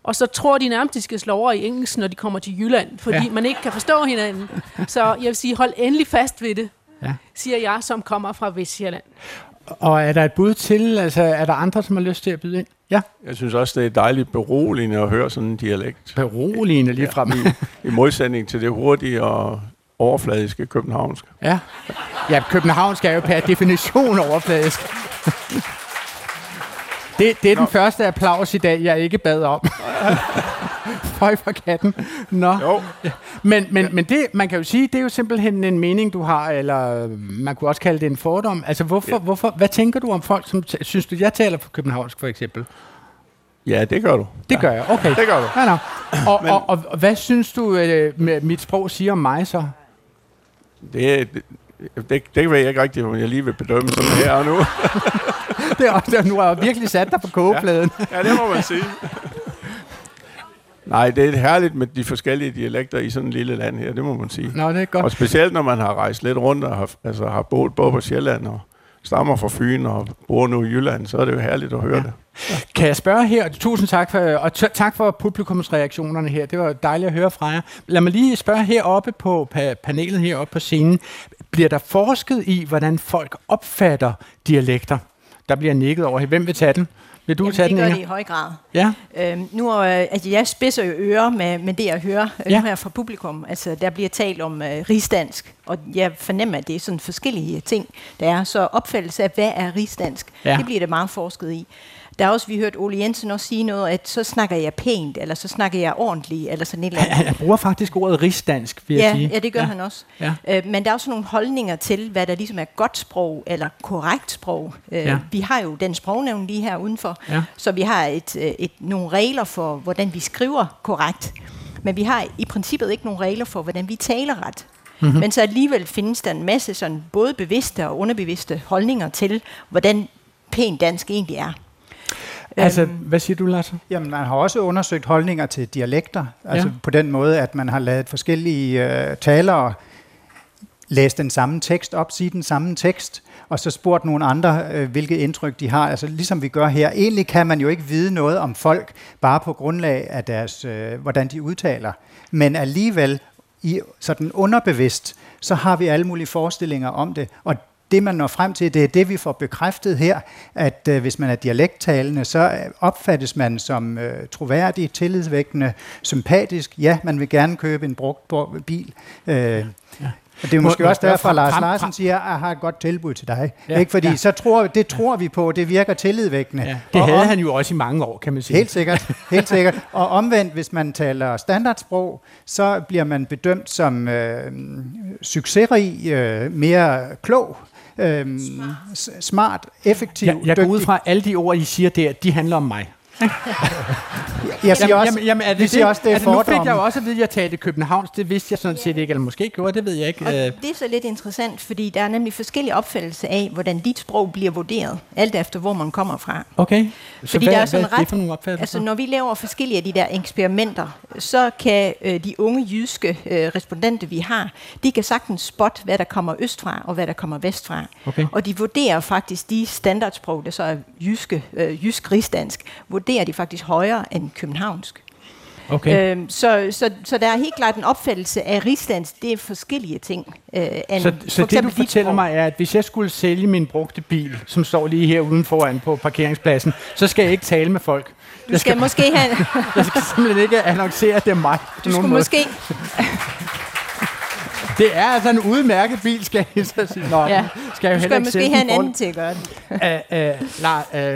Og så tror de nærmest, de skal slå over i engelsk, når de kommer til Jylland, fordi ja. man ikke kan forstå hinanden. Så jeg vil sige, hold endelig fast ved det, Ja. siger jeg, som kommer fra Vestjylland. Og er der et bud til? Altså, er der andre, som har lyst til at byde ind? Ja. Jeg synes også, det er dejligt beroligende at høre sådan en dialekt. Beroligende lige frem. I, I modsætning til det hurtige og overfladiske københavnske. Ja. Ja, København skal jo per definition overfladisk. Det, det er den første applaus i dag, jeg ikke bad om. Føj for katten. Nå. Jo. Ja. Men, men, men det, man kan jo sige, det er jo simpelthen en mening, du har, eller man kunne også kalde det en fordom. Altså, hvorfor, ja. hvorfor, hvad tænker du om folk, som synes du, jeg taler for københavnsk, for eksempel? Ja, det gør du. Det gør jeg, okay. Det gør du. Ja, no. og, Men- og, og, og hvad synes du, øh, med mit sprog siger om mig så? Det, det, det, det ved jeg ikke rigtigt, om jeg lige vil bedømme sådan her og nu. det er også, nu har jeg virkelig sat dig på kogepladen. Ja, det må man sige. Nej, det er herligt med de forskellige dialekter i sådan et lille land her, det må man sige. Nå, det er godt. Og specielt når man har rejst lidt rundt og har, altså, har boet både på Sjælland og stammer fra Fyn og bor nu i Jylland, så er det jo herligt at høre ja. det. Kan jeg spørge her, tusind tak for, og t- tak for publikumsreaktionerne her, det var dejligt at høre fra jer. Lad mig lige spørge heroppe på pa- panelet heroppe på scenen, bliver der forsket i, hvordan folk opfatter dialekter? Der bliver nikket over. Hvem vil tage den? Vil du Jamen, tage det den, gør Inger? det i høj grad. Ja. Øhm, nu, øh, altså, jeg spidser jo ører med, med det, jeg hører Ja. ja. nu her fra publikum. Altså, der bliver talt om øh, rigsdansk, og jeg fornemmer, at det er sådan forskellige ting, der er. Så opfattelse af, hvad er rigsdansk, Ja. det bliver der meget forsket i. Der er også, vi hørt Ole Jensen også sige noget, at så snakker jeg pænt, eller så snakker jeg ordentligt, eller sådan et eller andet. Han, han bruger faktisk ordet rigsdansk, vil jeg Ja, sige. ja, det gør han også. Ja. Øh, men der er også nogle holdninger til, hvad der ligesom er godt sprog eller korrekt sprog. Øh, Ja. Vi har jo den sprognævn lige her udenfor, Ja. så vi har et, øh, et, nogle regler for, hvordan vi skriver korrekt. Men vi har i princippet ikke nogen regler for, hvordan vi taler ret. Mhm. Mm-hmm. Men så alligevel findes der en masse sådan både bevidste og underbevidste holdninger til, hvordan pænt dansk egentlig er. Altså, Øhm, hvad siger du, Lasse? Jamen, man har også undersøgt holdninger til dialekter. Altså Ja. på den måde, at man har lavet forskellige øh, talere læse den samme tekst op, sige den samme tekst, og så spurgt nogle andre, øh, hvilket indtryk de har. Altså ligesom vi gør her. Egentlig kan man jo ikke vide noget om folk, bare på grundlag af deres, øh, hvordan de udtaler. Men alligevel, i sådan underbevidst, så har vi alle mulige forestillinger om det. Og det, man når frem til, det er det, vi får bekræftet her, at øh, hvis man er dialekttalende, så øh, opfattes man som øh, troværdig, tillidsvækkende, sympatisk. Ja, man vil gerne købe en brugt bil. Øh, ja. Og det er Må- måske må også derfor, frem- Lars Larsen siger, at jeg har et godt tilbud til dig. Ja, ikke? Fordi ja. så tror, det tror vi på, det virker tillidvækkende. Ja, det Og havde om- han jo også i mange år, kan man sige. Helt sikkert, helt sikkert. Og omvendt, hvis man taler standardsprog, så bliver man bedømt som øh, succesrig, øh, mere klog, øh, s- smart, effektiv, Jeg, jeg går ud fra, at alle de ord, I siger der, de handler om mig. Jeg siger også, jamen, jamen, er det vi siger det? også, det er altså, nu fik jeg fordomme. jo også at vide, at jeg talte Københavns. Det vidste jeg sådan set ikke, eller måske gjorde, det ved jeg ikke. Og Øh, det er så lidt interessant, fordi der er nemlig forskellige opfattelser af, hvordan dit sprog bliver vurderet, alt efter hvor man kommer fra. Okay, så Fordi hvad, der er hvad sådan er det ret- for nogle opfattelser? Altså, når vi laver forskellige af de der eksperimenter, så kan øh, de unge jyske øh, respondenter, vi har, de kan sagtens spotte, hvad der kommer østfra og hvad der kommer vestfra. Okay. Og de vurderer faktisk de standardsprog, der så er jyske, øh, jysk rigsdansk, vurderer de faktisk højere end københavnsk. Okay. Øhm, så, så, så der er helt klart en opfattelse af rigsdansk, det er forskellige ting. Øh, end Så, for så det, du fortæller mig, er, at hvis jeg skulle sælge min brugte bil, som står lige her uden foran på parkeringspladsen, så skal jeg ikke tale med folk. Du jeg skal måske have... jeg skal simpelthen ikke annoncere, at det er mig. Du skulle måske... Det er altså en udmærket bil, skal jeg så sige. Nå, Ja. skal jeg Du skal måske have en anden til at gøre det.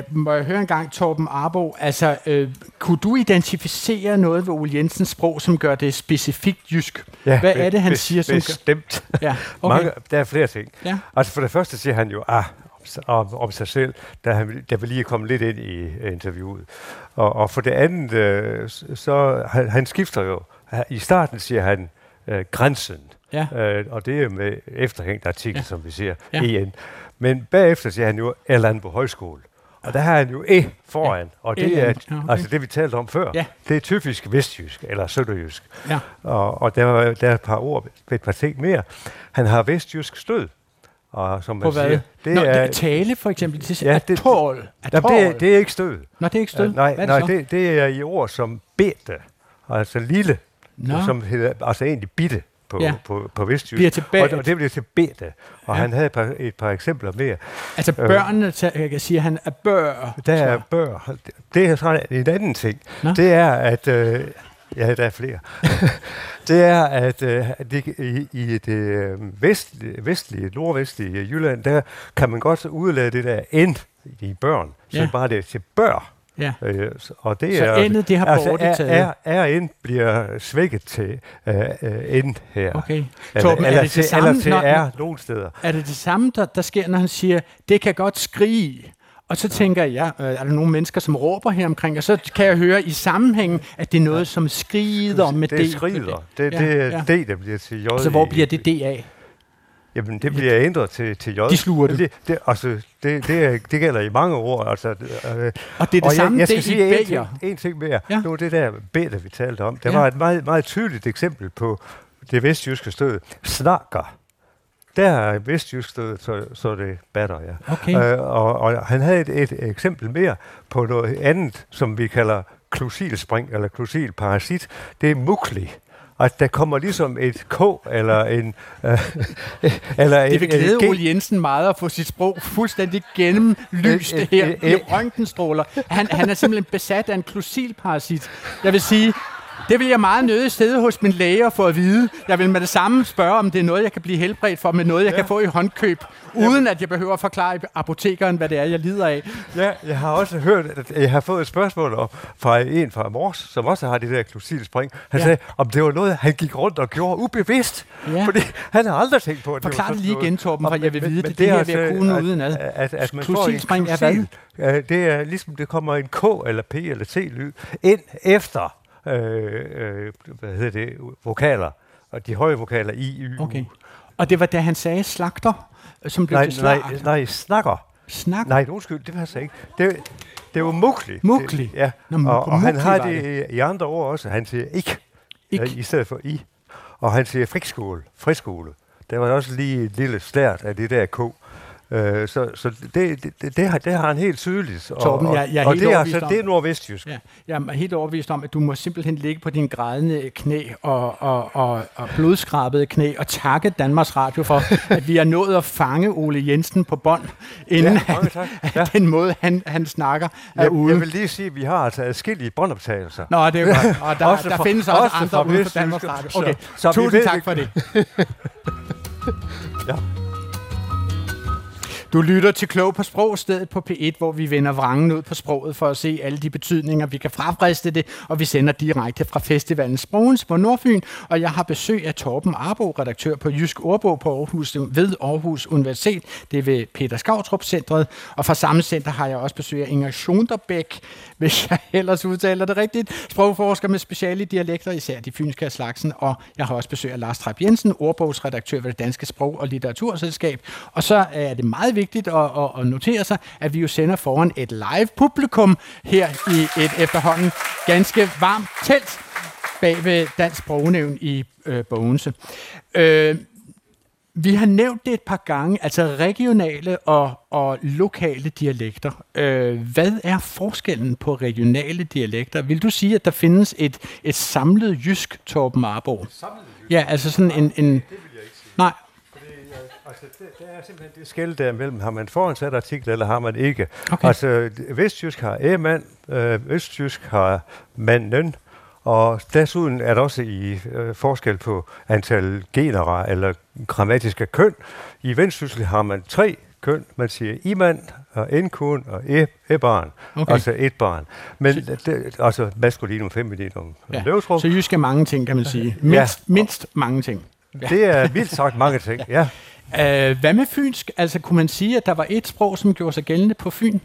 Uh, må jeg høre en gang, Torben Arbo, altså, uh, kunne du identificere noget ved Ole Jensens sprog, som gør det specifikt jysk? Ja, Hvad er det, han be- siger, som gør... Bestemt. Ja, okay. Mange, der er flere ting. Ja. Altså for det første siger han jo, ah, om, om, sig selv, der, han, der vil lige komme lidt ind i øh, interviewet. Og, og for det andet, øh, så han, han skifter jo. I starten siger han øh, grænsen. Ja. Øh, og det er med efterhængt artikel, Ja. som vi siger, Ja. en. Men bagefter siger han jo Erlandbo Højskole. Og der har han jo E foran, ja. og det er ja, okay. altså det, vi talte om før. Ja. Det er typisk vestjysk, eller sønderjysk. Ja. Og, og der, der er et par ord, et par ting mere. Han har vestjysk stød. Og som På man hvad? siger, det Nå, er, tale for eksempel. Det, ja, det- atol. Jamen, det, er- det er ikke stød. Nå, det er ikke stød. Øh, nej, Hvad er det nej det, det er i ord som bete, altså lille, Nå. som hedder, altså egentlig bitte på, Ja. på, på vestjysk. Bliver til og, og det bliver til bete. Og Ja. han havde et par, et par eksempler mere. Altså Øh, børnene, jeg kan sige, at han er bør. Der er bør. Det er sådan en anden ting. Nå. Det er, at... Øh, ja, der er flere. det er, at øh, det, i, i det øh, vestlige, vestlige, nordvestlige Jylland, der kan man godt udlade det der end i børn. Så Ja. bare det til bør. Ja. Øh, og det Så er, endet, det har altså, er, er, er end bliver svækket til øh, øh, end her. Okay. Eller, Torben, er eller, det til, det samme, eller til når- er nogle steder. Er det det samme, der, der sker, når han siger, det kan godt skrige? Og så tænker jeg, øh, er der nogle mennesker, som råber her omkring? Og så kan jeg høre i sammenhængen, at det er noget, som skrider med Det D. skrider. Det, Ja, det er ja. D, der bliver til J. Så hvor bliver det D af? Jamen, det bliver ændret til, til J. De sluger det. Det, det, altså, det, det, det gælder i mange ord. Altså, øh, Og det er det samme, jeg, jeg det skal i sige en ting, en ting mere. Ja. Nu det der bæder, vi talte om. Der ja. var et meget, meget tydeligt eksempel på det vestjyske stød. Snakker. Der er vestjysk stød, så, så det batter, ja. Okay. Øh, og, og han havde et, et eksempel mere på noget andet, som vi kalder klusilspring, eller klusilparasit. Det er mukli. Og der kommer ligesom et K, eller en... Øh, eller Det et- vil glæde. Ole Jensen meget at få sit sprog fuldstændig gennemlyst her i øh. røntgenstråler. Han, han er simpelthen besat af en klusilparasit. Jeg vil sige, det vil jeg meget nødig sidde hos min læge og få at vide. Jeg vil med det samme spørge, om det er noget, jeg kan blive helbredt for, med noget, jeg ja. kan få i håndkøb, uden at jeg behøver at forklare apotekeren, hvad det er, jeg lider af. Ja, jeg har også hørt, at jeg har fået et spørgsmål om, fra en fra Mors, som også har det der klusilspring. Han Ja. sagde, om det var noget, han gik rundt og gjorde ubevidst. Ja. Fordi han har aldrig tænkt på, at Forklar var det lige igen, Torben, for jeg vil vide men det. Det her altså, vil jeg kunne at- udenad. At, at man får Klusilspring er hvad? Det er ligesom, det kommer en K eller P eller T-lyd ind efter, øh, øh, hvad hedder det, vokaler. Og de høje vokaler I, Y, U. Okay. Og det var da han sagde slagter, som blev Nej, til nej, slagt. nej, snakker. Snakker? Nej, undskyld, det passer ikke. Det, det var mukli. Det, ja, Nå, og, og han har var det i, andre ord også. Han siger ikke, Ik. ik. i stedet for i. Og han siger frikskole, friskole. Der var også lige et lille slært af det der K. Øh, så så det, det, det, har, det har han helt tydeligt. Og, Torben, jeg, jeg er og helt det er, overbevist altså, om- det er nordvestjysk. Ja, jeg er helt overbevist om, at du må simpelthen ligge på dine grædende knæ og, og, og, og blodskrabede knæ og takke Danmarks Radio for, at vi har nået at fange Ole Jensen på bånd, inden Ja, mange tak. ja. den måde, han, han snakker, er Jeg, ude. jeg vil lige sige, at vi har altså adskillige båndoptagelser. Nå, det er godt. Og der, Også der findes også, også andre ude på Vestjysk. Danmarks Radio. Så- Okay, så vi tusind tak for det. Ja. Du lytter til Klog på Sprog, stedet på P1, hvor vi vender vrangen ud på sproget for at se alle de betydninger, vi kan frafriste det, og vi sender direkte fra festivalen Sprogens på Nordfyn, og jeg har besøg af Torben Arbo, redaktør på Jysk Ordbog på Aarhus, ved Aarhus Universitet. Det er ved Peter Skavtrup Centret, og fra samme center har jeg også besøg af Inger Schunderbæk, hvis jeg ellers udtaler det rigtigt, sprogforsker med speciale dialekter, især de fynske af slagsen, og jeg har også besøg af Lars Trapp Jensen, ordbogsredaktør ved det Danske Sprog- og Litteraturselskab. Og så er det meget vigtigt at, at, at notere sig, at vi jo sender foran et live publikum her i et efterhånden ganske varmt telt bag ved Dansk Sprognævn i øh, Bogense. Øh, vi har nævnt det et par gange, altså regionale og, og lokale dialekter. Øh, hvad er forskellen på regionale dialekter? Vil du sige, at der findes et, et samlet jysk Torben Marborg? Samlet jysk? Ja, altså sådan en... en det vil jeg ikke sige. Nej. Altså, det, det er simpelthen det skæld der imellem. Har man foransat artikel, eller har man ikke? Okay. Altså, vestjysk har æ-mand, øh, østjysk har manden, og desuden er der også i øh, forskel på antal genera eller grammatiske køn. I vendsyssel har man tre køn. Man siger i-mand, og en-kun og e-barn. Okay. Altså et barn. Men det, altså maskulinum, femininum, Ja. løvtrup. Så jysk er mange ting, kan man sige. Mindst, Ja. mindst mange ting. Det er vildt sagt mange ting, ja. Øh, hvad med fynsk? Altså, kunne man sige, at der var et sprog, som gjorde sig gældende på Fyn?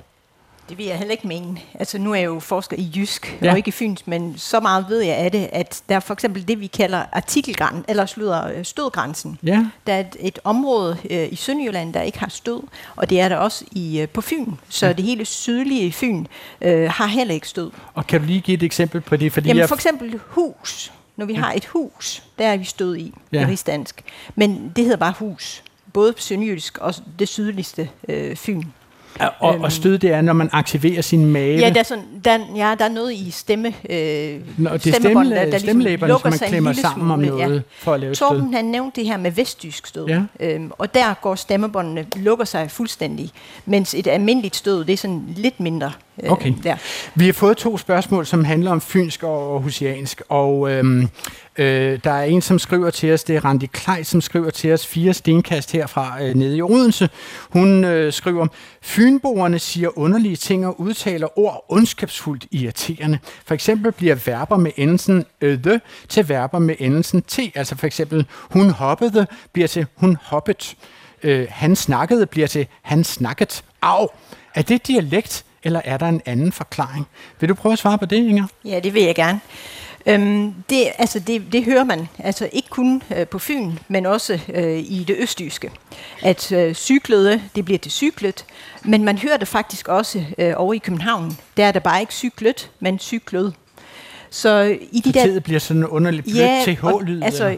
Det vil jeg heller ikke mene. Altså nu er jeg jo forsker i jysk, Ja. ja. og ikke i fyns, men så meget ved jeg af det, at der er for eksempel det, vi kalder artikelgrænsen, eller slutter øh, stødgrænsen. Ja. Der er et, et område øh, i Sønderjylland, der ikke har stød, og det er der også i øh, på Fyn. Så Ja. det hele sydlige Fyn øh, har heller ikke stød. Og kan du lige give et eksempel på det? Fordi Jamen jeg, for eksempel hus. Når vi har et hus, der er vi stød i, Ja. ja. i rigsdansk. Men det hedder bare hus. Både sønderjysk og det sydligste øh, Fyn. og, og stød, det er, når man aktiverer sin mave. Ja, der er, sådan, der, ja, der er noget i stemme, øh, Nå, det er stemme, stemmelæberne, som man sig en klemmer lille sammen om smule, noget for at lave et stød. Torben, han nævnte det her med vestjysk stød, Ja. øhm, og der går stemmebåndene, lukker sig fuldstændig, mens et almindeligt stød, det er sådan lidt mindre. Øh, Okay. Der. Vi har fået to spørgsmål, som handler om fynsk og husiansk, og øhm, øh, der er en, som skriver til os, det er Randi Klej, som skriver til os fire stenkast herfra øh, nede i Odense. Hun øh, skriver, Fynboerne siger underlige ting og udtaler ord ondskabsfuldt irriterende. For eksempel bliver verber med endelsen øh, the til verber med endelsen t, altså for eksempel hun hoppede bliver til hun hoppet. Øh, han snakkede bliver til han snakket. Au! Er det dialekt, eller er der en anden forklaring? Vil du prøve at svare på det, Inger? Ja, det vil jeg gerne. Øhm, det, altså det, det hører man altså ikke kun øh, på Fyn, men også øh, i det østjyske. At øh, cyklede, det bliver til cyklet, men man hører det faktisk også øh, over i København. Der er det bare ikke cyklet, men cyklede. Så i de der... Bliver sådan en underlig blødt Ja, TH-lyd. og, altså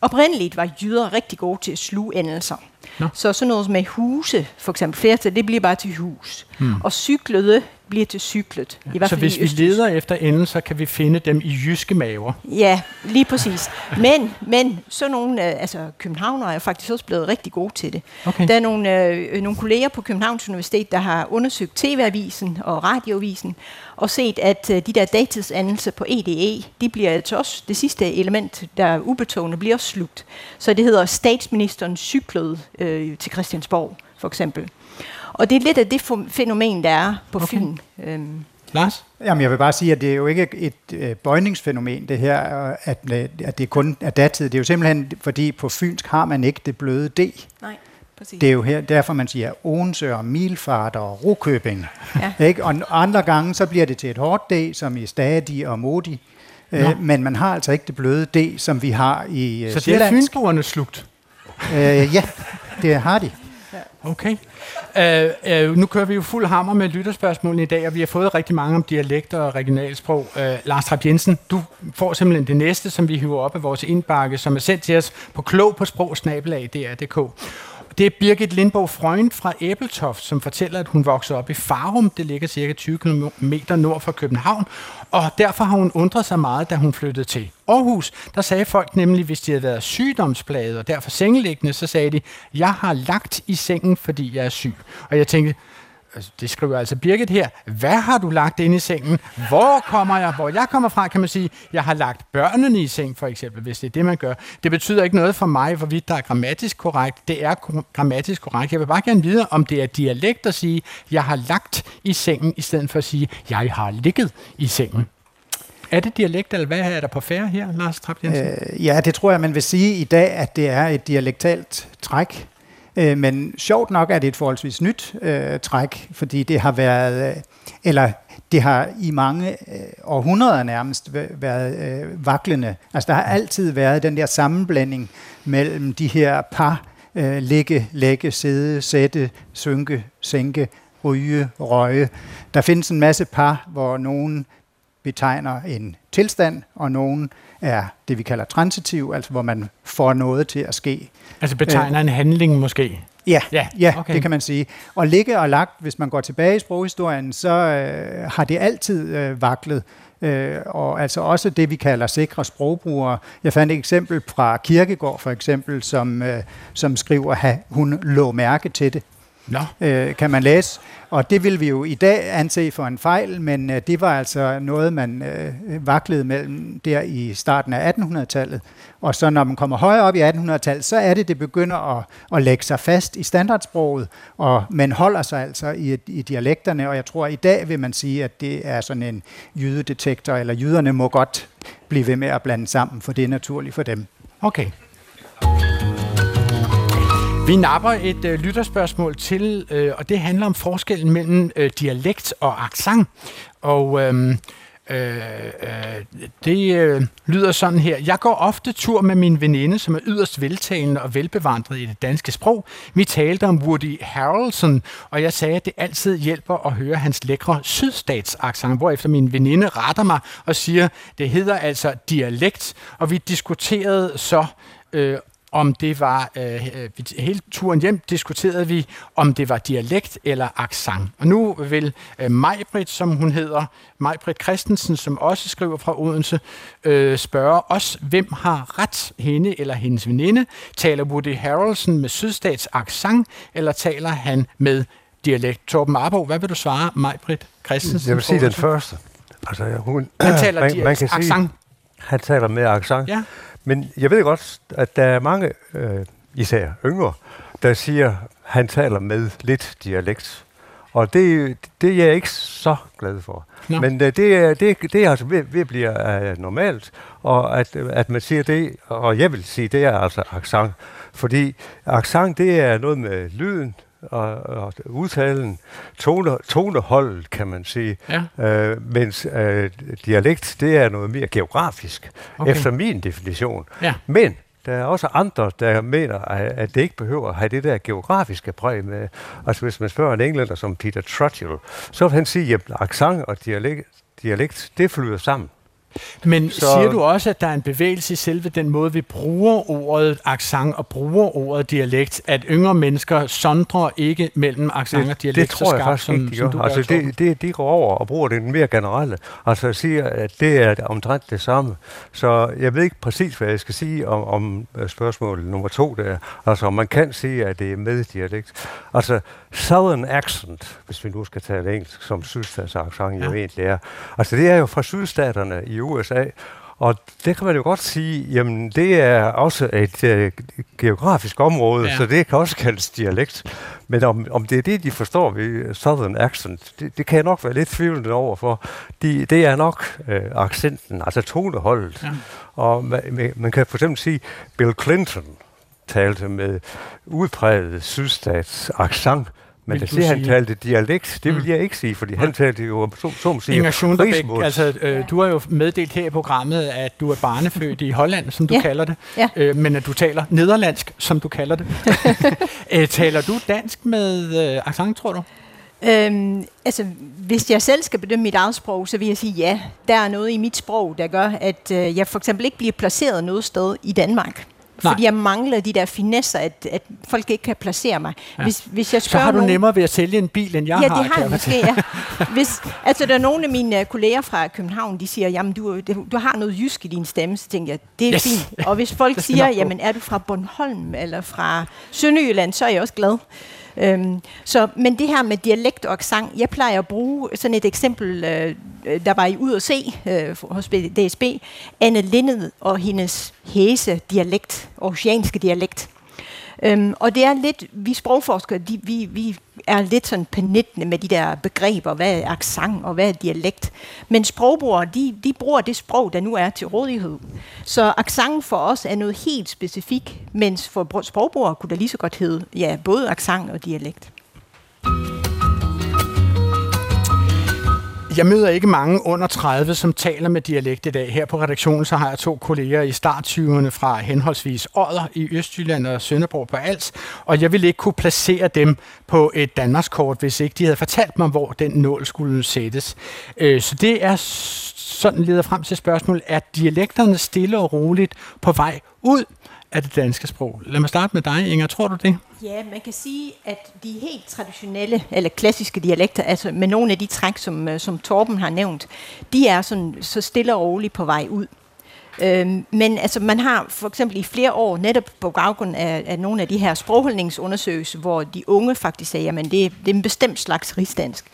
oprindeligt var jyder rigtig gode til at sluge endelser. Nå. Så sådan noget med huse, for eksempel flertal, det bliver bare til hus. Hmm. Og cyklede bliver til cyklet. I hvert så fald hvis i vi leder efter enden, så kan vi finde dem i jyske maver. Ja, lige præcis. Men, men så nogle, øh, altså københavnere er faktisk også blevet rigtig gode til det. Okay. Der er nogle, øh, nogle kolleger på Københavns Universitet, der har undersøgt TV-avisen og radioavisen, og set, at øh, de der datidsandelser på EDE, de bliver altså også, det sidste element, der er ubetående, bliver også slugt. Så det hedder statsministeren cyklede øh, til Christiansborg, for eksempel. Og det er lidt af det fænomen, der er på okay. Fyn. Øhm, Lars? Jamen, jeg vil bare sige, at det er jo ikke et øh, bøjningsfænomen, det her, at, øh, at det kun er datid. Det er jo simpelthen, fordi på fynsk har man ikke det bløde D. Nej, præcis. Det er jo her, derfor man siger Odense og Milfart og Rokøbing. Ja. Ikke? Og andre gange, så bliver det til et hårdt D, som i Stadi og Modi. Nå. Øh, men man har altså ikke det bløde D, som vi har i øh, Så det er sjællandsk. fynboerne slugt? Øh, ja, det har de. Okay. Øh, øh, nu kører vi jo fuld hammer med lytterspørgsmålene i dag, og vi har fået rigtig mange om dialekter og regionalsprog. Øh, Lars Trapp Jensen, du får simpelthen det næste, som vi hiver op af vores indbakke, som er sendt til os på klog på sprog DR.dk. Det er Birgit Lindborg Freund fra Æbeltoft, som fortæller, at hun voksede op i Farum. Det ligger cirka 20 km nord for København. Og derfor har hun undret sig meget, da hun flyttede til Aarhus. Der sagde folk nemlig, hvis de havde været sygdomsplaget og derfor sengeliggende, så sagde de, jeg har lagt i sengen, fordi jeg er syg. Og jeg tænkte, Altså, det skriver altså Birgit her, hvad har du lagt ind i sengen? Hvor kommer jeg? Hvor jeg kommer fra, kan man sige, jeg har lagt børnene i seng, for eksempel, hvis det er det, man gør. Det betyder ikke noget for mig, hvorvidt der er grammatisk korrekt. Det er grammatisk korrekt. Jeg vil bare gerne vide, om det er dialekt at sige, jeg har lagt i sengen, i stedet for at sige, jeg har ligget i sengen. Er det dialekt, eller hvad er der på færre her, Lars Trapp Jensen? Øh, ja, det tror jeg, man vil sige i dag, at det er et dialektalt træk. Øh, men sjovt nok er det et forholdsvis nyt øh, træk, fordi det har været, øh, eller det har i mange øh, århundreder nærmest væ- været øh, vaklende. Altså der har altid været den der sammenblanding mellem de her par, øh, ligge, lægge, sidde, sætte, synke, sænke, ryge, røge. Der findes en masse par, hvor nogen betegner en tilstand, og nogen er det, vi kalder transitiv, altså hvor man får noget til at ske. Altså betegner en handling måske? Ja, Ja, ja okay. okay. det kan man sige. Og ligge og lagt, hvis man går tilbage i sproghistorien, så øh, har det altid øh, vaklet. Øh, og altså også det, vi kalder sikre sprogbrugere. Jeg fandt et eksempel fra Kirkegård for eksempel, som, øh, som skriver, at hun lå mærke til det. Nå. Øh, kan man læse. Og det vil vi jo i dag anse for en fejl, men øh, det var altså noget, man øh, vaklede mellem der i starten af 1800-tallet. Og så når man kommer højere op i 1800-tallet, så er det, det begynder at, at lægge sig fast i standardsproget, og man holder sig altså i, i dialekterne, og jeg tror, at i dag vil man sige, at det er sådan en jydedetektor, eller jyderne må godt blive ved med at blande sammen, for det er naturligt for dem. Okay. Vi napper et øh, lytterspørgsmål til, øh, og det handler om forskellen mellem øh, dialekt og accent. Og øhm, øh, øh, det øh, lyder sådan her. Jeg går ofte tur med min veninde, som er yderst veltalende og velbevandret i det danske sprog. Vi talte om Woody Harrelson, og jeg sagde, at det altid hjælper at høre hans lækre sydstatsaccent, hvorefter min veninde retter mig og siger, det hedder altså dialekt, og vi diskuterede så øh, om det var, øh, øh, hele turen hjem diskuterede vi, om det var dialekt eller accent. Og nu vil øh, Majbrit, som hun hedder, Majbrit Christensen, som også skriver fra Odense, øh, spørge os, hvem har ret, hende eller hendes veninde? Taler Woody Harrelson med sydstats accent, eller taler han med dialekt? Torben Arbo, hvad vil du svare, Majbrit Christensen? Jeg vil sige den første. Altså, hun, Han taler man, man kan sige, accent. han taler med accent. Ja. Men jeg ved godt, at der er mange, øh, især yngre, der siger, han taler med lidt dialekt. Og det, det er jeg ikke så glad for. Nå. Men øh, det, er, det, det er altså ved, ved at blive øh, normalt, og at, at man siger det, og jeg vil sige, det er altså accent. Fordi accent, det er noget med lyden, og, og udtalen, tone, toneholdet, kan man sige. Ja. Øh, mens øh, dialekt, det er noget mere geografisk, Okay. efter min definition. Ja. Men der er også andre, der mener, at at det ikke behøver at have det der geografiske præg med. Altså hvis man spørger en englænder som Peter Trudgill, så vil han sige, at accent og dialekt, dialekt det flyder sammen. Men Så- siger du også, at der er en bevægelse i selve den måde, vi bruger ordet accent og bruger ordet dialekt, at yngre mennesker sondrer ikke mellem accent og dialekt det tror jeg skarpt, faktisk som, ikke, de gør. Altså, det, det, de går over og bruger det mere generelle. Altså siger, at det er omtrent det samme. Så jeg ved ikke præcis, hvad jeg skal sige om, om øh, spørgsmål nummer to der. Altså, om man kan sige, at det er med dialekt. Altså, Southern accent, hvis vi nu skal tale engelsk, som sydstatsaccent jo Ja. egentlig er. Altså, det er jo fra sydstaterne i USA, og det kan man jo godt sige, jamen det er også et øh, geografisk område, Ja. så det kan også kaldes dialekt. Men om, om det er det, de forstår ved Southern accent, det, det kan jeg nok være lidt tvivlende over for. De, det er nok øh, accenten, altså toneholdet. Ja. Og man, man- man kan for eksempel sige, Bill Clinton talte med udpræget sydstats accent, men Vil det du siger, han talte dialekt, det vil Mm. jeg ikke sige, fordi han talte jo, så, så må sige, Inger Schunderbæk, altså, øh, du har jo meddelt her i programmet, at du er barnefødt i Holland, som du Ja. kalder det, Ja. øh, men at du taler nederlandsk, som du kalder det. øh, taler du dansk med øh, accent, tror du? Øhm, altså, hvis jeg selv skal bedømme mit eget sprog, så vil jeg sige ja. Der er noget i mit sprog, der gør, at øh, jeg for eksempel ikke bliver placeret noget sted i Danmark. Nej. Fordi jeg mangler de der finesser, at, at folk ikke kan placere mig. Ja. Hvis, hvis jeg Så spørger har du nogen, nemmere ved at sælge en bil, end jeg ja, har. det kan har jeg måske, ja. Hvis, altså, der er nogle af mine øh, kolleger fra København, de siger, jamen, du, du, du har noget jysk i din stemme, så tænker jeg, det er Yes. fint. Og hvis folk Det siger, jamen, er du fra Bornholm eller fra Sønderjylland, så er jeg også glad. Øhm, så, men det her med dialekt og sang, jeg plejer at bruge sådan et eksempel, øh, øh der var i ud at se øh, hos DSB, Anne Lindet og hendes hæse dialekt, oceanske dialekt. Øhm, og det er lidt, vi sprogforskere, de, vi, vi er lidt sådan penittende med de der begreber, hvad er accent og hvad er dialekt. Men sprogbrugere, de, de bruger det sprog, der nu er til rådighed. Så accent for os er noget helt specifikt, mens for sprogbrugere kunne det lige så godt hedde ja, både accent og dialekt. Jeg møder ikke mange under 30, som taler med dialekt i dag. Her på redaktionen så har jeg to kolleger i starttyverne fra henholdsvis Odder i Østjylland og Sønderborg på Als, og jeg ville ikke kunne placere dem på et Danmarkskort, hvis ikke de havde fortalt mig, hvor den nål skulle sættes. Øh, så det er sådan leder frem til spørgsmålet, er dialekterne stille og roligt på vej ud af det danske sprog? Lad mig starte med dig, Inger. Tror du det? Ja, man kan sige, at de helt traditionelle, eller klassiske dialekter, altså med nogle af de træk, som, øh, som Torben har nævnt, de er sådan, så stille og roligt på vej ud. Øhm, men altså, man har for eksempel i flere år, netop på baggrund af, af nogle af de her sprogholdningsundersøgelser, hvor de unge faktisk sagde, at det, det er en bestemt slags rigsdansk,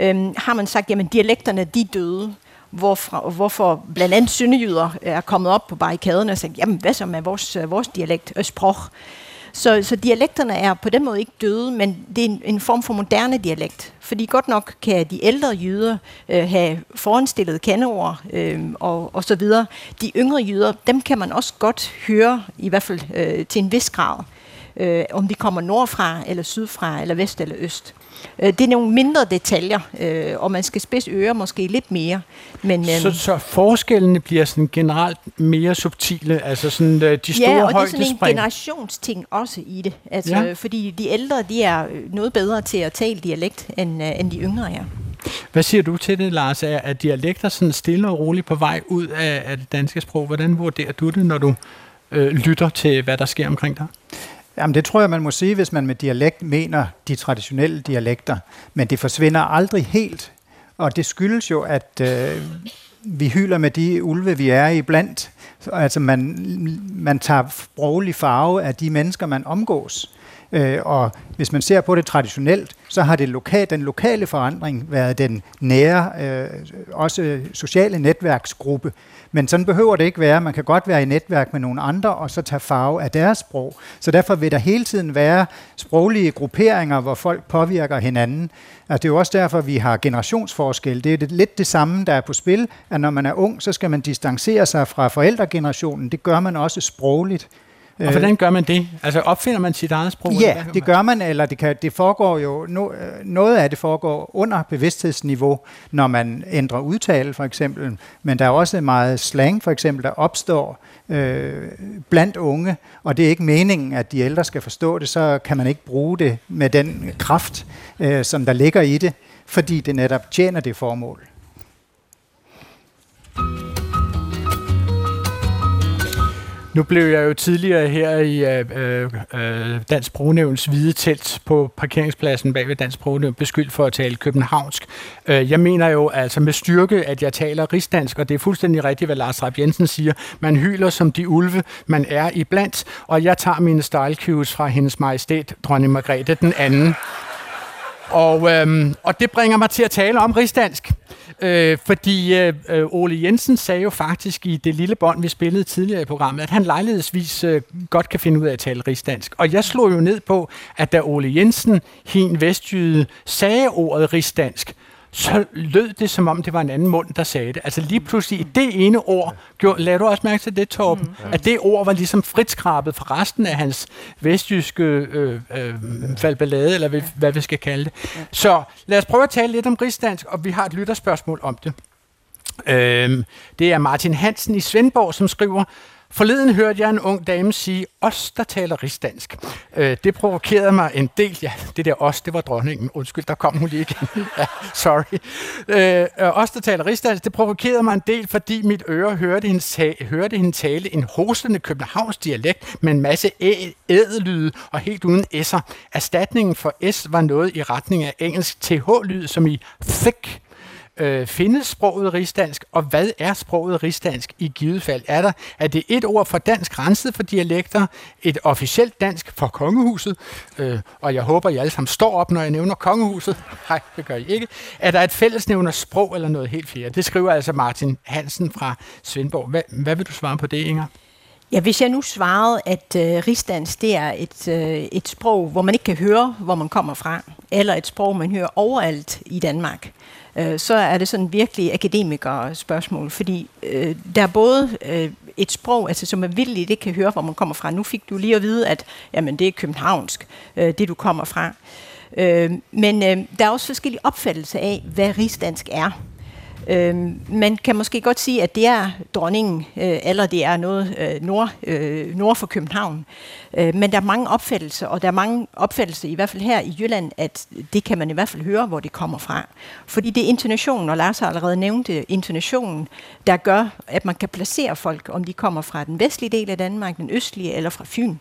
øhm, har man sagt, at dialekterne de er døde hvorfor, hvorfor blandt andet sønderjyder er kommet op på barrikaderne og sagt, jamen hvad så med vores, vores dialekt, øh, sprog? Så, så dialekterne er på den måde ikke døde, men det er en, en form for moderne dialekt. Fordi godt nok kan de ældre jøder øh, have foranstillet kandeord øh, og, og så videre. De yngre jøder, dem kan man også godt høre, i hvert fald øh, til en vis grad. Øh, om de kommer nordfra, eller sydfra, eller vest eller øst. Øh, det er nogle mindre detaljer, øh, og man skal spidse ører måske lidt mere. Men, så, øhm, så forskellene bliver sådan generelt mere subtile, altså sådan øh, de store Ja, og det er sådan en generationsting også i det. Altså, ja. Fordi de ældre, de er noget bedre til at tale dialekt, end, end de yngre er. Hvad siger du til det, Lars? Er, er dialekter sådan stille og roligt på vej ud af, af det danske sprog? Hvordan vurderer du det, når du øh, lytter til, hvad der sker omkring dig? Jamen det tror jeg, man må sige, hvis man med dialekt mener de traditionelle dialekter. Men det forsvinder aldrig helt. Og det skyldes jo, at øh, vi hylder med de ulve, vi er i blandt. Altså man, man tager sproglig farve af de mennesker, man omgås. Øh, og hvis man ser på det traditionelt, så har det lokal, den lokale forandring været den nære, øh, også sociale netværksgruppe, men sådan behøver det ikke være. Man kan godt være i netværk med nogle andre, og så tage farve af deres sprog. Så derfor vil der hele tiden være sproglige grupperinger, hvor folk påvirker hinanden. Altså, det er jo også derfor, vi har generationsforskel. Det er lidt det samme, der er på spil, at når man er ung, så skal man distancere sig fra forældregenerationen. Det gør man også sprogligt. Og hvordan gør man det? Altså opfinder man sit eget sprog? Ja, det gør man, eller det, kan, det foregår jo, no, noget af det foregår under bevidsthedsniveau, når man ændrer udtale for eksempel, men der er også meget slang for eksempel, der opstår øh, blandt unge, og det er ikke meningen, at de ældre skal forstå det, så kan man ikke bruge det med den kraft, øh, som der ligger i det, fordi det netop tjener det formål. Nu blev jeg jo tidligere her i øh, øh, øh Dansk Sprognævns hvide telt på parkeringspladsen bag ved Dansk Sprognævn beskyldt for at tale københavnsk. Øh, jeg mener jo altså med styrke, at jeg taler rigsdansk, og det er fuldstændig rigtigt, hvad Lars Rapp Jensen siger. Man hyler som de ulve, man er i blandt, og jeg tager mine style cues fra hendes majestæt, dronning Margrethe den anden. Og, øhm, og det bringer mig til at tale om rigsdansk. Øh, fordi øh, Ole Jensen sagde jo faktisk i det lille bånd, vi spillede tidligere i programmet, at han lejlighedsvis øh, godt kan finde ud af at tale rigsdansk. Og jeg slog jo ned på, at da Ole Jensen, hin vestjyde, sagde ordet rigsdansk, så lød det, som om det var en anden mund, der sagde det. Altså lige pludselig i det ene ord, gjorde, lad du også mærke til det, Torben, mm. at det ord var ligesom fritskrabet for resten af hans vestjyske øh, øh, faldballade, eller hvad, hvad vi skal kalde det. Så lad os prøve at tale lidt om rigsdansk, og vi har et lytterspørgsmål om det. Øhm, det er Martin Hansen i Svendborg, som skriver, Forleden hørte jeg en ung dame sige, os der taler rigsdansk. Øh, det provokerede mig en del. Ja, det der os, det var dronningen. Undskyld, der kom hun lige igen. ja, sorry. Øh, øh, os der taler rigsdansk, det provokerede mig en del, fordi mit øre hørte hende, tale, hørte hende tale en hostende københavns dialekt med en masse ædelyde og helt uden s'er. Erstatningen for s var noget i retning af engelsk th-lyd, som i thick Øh, findes sproget rigsdansk, og hvad er sproget rigsdansk i givet fald? Er, der, er det et ord for dansk renset for dialekter, et officielt dansk for kongehuset, øh, og jeg håber, I alle sammen står op, når jeg nævner kongehuset. Nej, det gør I ikke. Er der et fællesnævner sprog eller noget helt fjerde? Det skriver altså Martin Hansen fra Svendborg. Hvad, hvad vil du svare på det, Inger? Ja, hvis jeg nu svarede, at øh, rigsdansk det er et, øh, et sprog, hvor man ikke kan høre, hvor man kommer fra, eller et sprog, man hører overalt i Danmark, øh, så er det sådan virkelig akademiker spørgsmål, fordi øh, der er både øh, et sprog, altså, som man vildt ikke kan høre, hvor man kommer fra. Nu fik du lige at vide, at jamen, det er københavnsk, øh, det du kommer fra. Øh, men øh, der er også forskellige opfattelser af, hvad rigsdansk er. Øh, man kan måske godt sige, at det er dronningen, øh, eller det er noget øh, nord, øh, nord for København. Øh, men der er mange opfattelser, og der er mange opfattelser, i hvert fald her i Jylland, at det kan man i hvert fald høre, hvor det kommer fra. Fordi det er intonationen, og Lars har allerede nævnt intonationen, der gør, at man kan placere folk, om de kommer fra den vestlige del af Danmark, den østlige eller fra Fyn.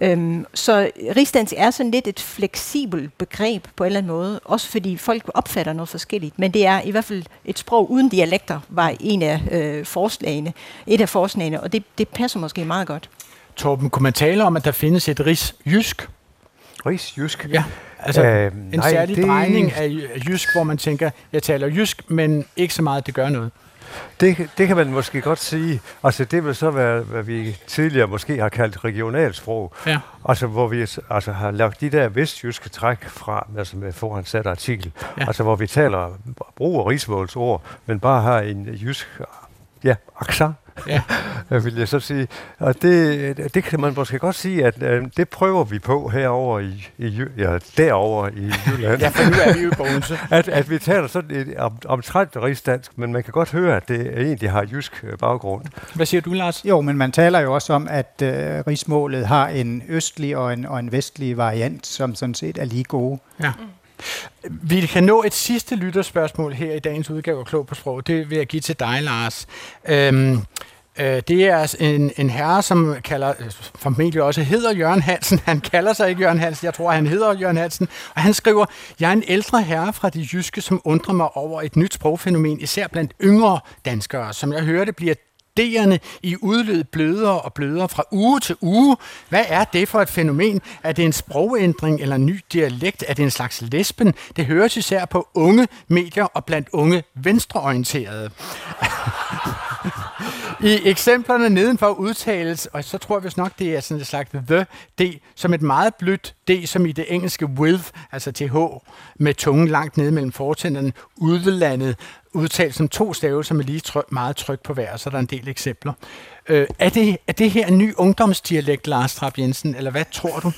Øhm, så rigsdansk er sådan lidt et fleksibelt begreb på en eller anden måde, også fordi folk opfatter noget forskelligt, men det er i hvert fald et sprog uden dialekter, var en af øh, forslagene, et af forslagene, og det, det passer måske meget godt. Torben, kunne man tale om, at der findes et rigsjysk? Rigsjysk? Ja, altså øh, en nej, særlig det... drejning af jysk, hvor man tænker, jeg taler jysk, men ikke så meget, det gør noget. Det, det kan man måske godt sige. Altså det vil så være, hvad vi tidligere måske har kaldt regionalsprog. Ja. Altså hvor vi altså, har lagt de der vestjyske træk fra, altså med foransat artikel. Ja. Altså hvor vi taler, bruger rigsmålsord, men bare har en jysk ja, accent ja. vil jeg så sige. Og det, det kan man måske godt sige, at øh, det prøver vi på herover i, i ja, derover i Jylland. ja, for nu er vi jo på at, at vi taler sådan et, om, omtrent rigsdansk, men man kan godt høre, at det egentlig har jysk øh, baggrund. Hvad siger du, Lars? Jo, men man taler jo også om, at øh, rigsmålet har en østlig og en, og en vestlig variant, som sådan set er lige gode. Ja. Vi kan nå et sidste lytterspørgsmål her i dagens udgave af Klog på Sprog. Det vil jeg give til dig, Lars. Øhm, øh, det er altså en, en herre, som kalder, øh, formentlig også hedder Jørgen Hansen. Han kalder sig ikke Jørgen Hansen, jeg tror, han hedder Jørgen Hansen. Og han skriver, jeg er en ældre herre fra det jyske, som undrer mig over et nyt sprogfænomen, især blandt yngre danskere. Som jeg hørte, bliver studerende i udløb blødere og blødere fra uge til uge. Hvad er det for et fænomen? Er det en sprogændring eller en ny dialekt? Er det en slags lesben? Det høres især på unge medier og blandt unge venstreorienterede. I eksemplerne nedenfor udtales, og så tror jeg vist nok, det er sådan et slags the, d, som et meget blødt d, som i det engelske with, altså th, med tungen langt nede mellem fortænderne, udlandet, udtalt som to stavelser med lige tryk, meget tryk på hver, så der er en del eksempler. Øh, er, det, er det her en ny ungdomsdialekt, Lars Trap Jensen, eller hvad tror du?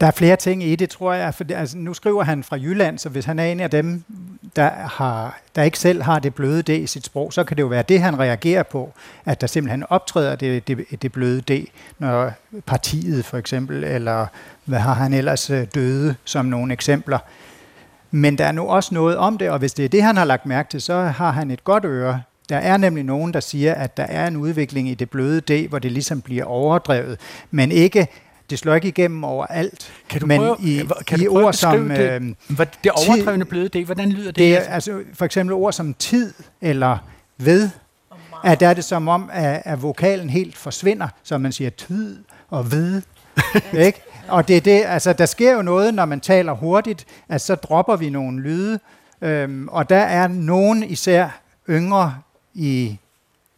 Der er flere ting i det, tror jeg. For altså, nu skriver han fra Jylland, så hvis han er en af dem, der, har, der ikke selv har det bløde D i sit sprog, så kan det jo være det, han reagerer på, at der simpelthen optræder det, det, det bløde D, når partiet for eksempel, eller hvad har han ellers øh, døde som nogle eksempler. Men der er nu også noget om det, og hvis det er det, han har lagt mærke til, så har han et godt øre. Der er nemlig nogen, der siger, at der er en udvikling i det bløde D, hvor det ligesom bliver overdrevet, men ikke det slår ikke igennem overalt. Kan du men prøve, i, kan i du prøve ord som det, øh, det overdrevne bløde D, hvordan lyder det? det er, altså, for eksempel ord som tid eller ved, at der er det som om, at, at vokalen helt forsvinder, så man siger tid og ved. ikke? Og det er det, altså, der sker jo noget, når man taler hurtigt, at så dropper vi nogle lyde, øhm, og der er nogen især yngre i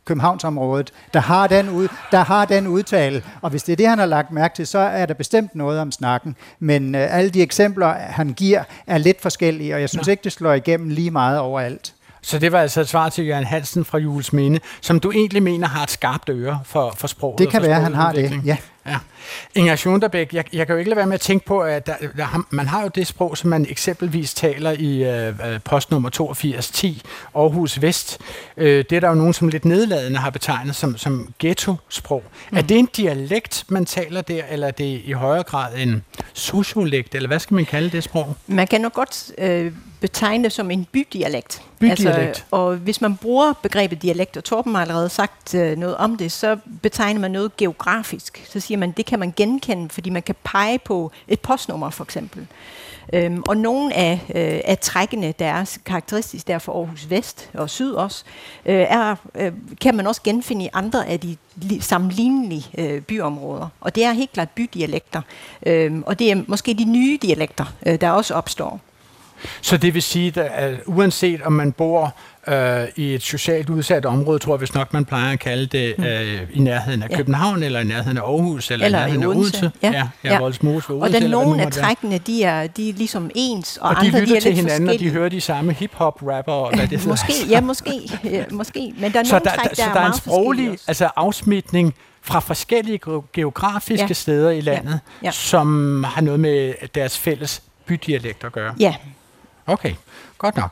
Københavnsområdet, der har, den ud, der har den udtale. Og hvis det er det, han har lagt mærke til, så er der bestemt noget om snakken. Men øh, alle de eksempler, han giver, er lidt forskellige, og jeg synes Nå. ikke, det slår igennem lige meget overalt. Så det var altså et svar til Jørgen Hansen fra Jules Minde, som du egentlig mener har et skarpt øre for, for sproget. Det kan være, han har det, ja. Ja. Inger Schunderbæk, jeg, jeg kan jo ikke lade være med at tænke på, at der, der, man har jo det sprog, som man eksempelvis taler i øh, øh postnummer 8210, Aarhus Vest. Øh, det er der jo nogen, som lidt nedladende har betegnet som, som ghetto-sprog. Mm. Er det en dialekt, man taler der, eller er det i højere grad en sociolekt, eller hvad skal man kalde det sprog? Man kan jo godt øh, betegne som en bydialekt. Bydialekt. Altså, og hvis man bruger begrebet dialekt, og Torben har allerede sagt øh, noget om det, så betegner man noget geografisk. Så siger man, det kan man genkende, fordi man kan pege på et postnummer for eksempel. Øhm, og nogle af, øh, af trækkene, der er karakteristisk der for Aarhus Vest og Syd også, øh, er, øh, kan man også genfinde i andre af de li- sammenlignelige øh, byområder. Og det er helt klart bydialekter. Øhm, og det er måske de nye dialekter, øh, der også opstår. Så det vil sige, at uanset om man bor øh, i et socialt udsat område, tror jeg hvis nok, man plejer at kalde det, øh, i nærheden af Ja. København, eller i nærheden af Aarhus, eller, Eller i nærheden i af Odense. Odense. Ja. ja, ja, Ja. Og Odense, der eller hvad nogle af trækkene, de er, de er ligesom ens, og, Og de andre lytter er til lidt hinanden, og de hører de samme hip-hop-rapper, og hvad det. Måske, ja, måske, ja, måske. Men der er så nogle der, træk, der, der, så er der er en sproglig altså afsmitning fra forskellige ge- geografiske Ja. steder i landet, Ja. Ja. som har noget med deres fælles bydialekt at gøre. Ja. Okay, godt nok.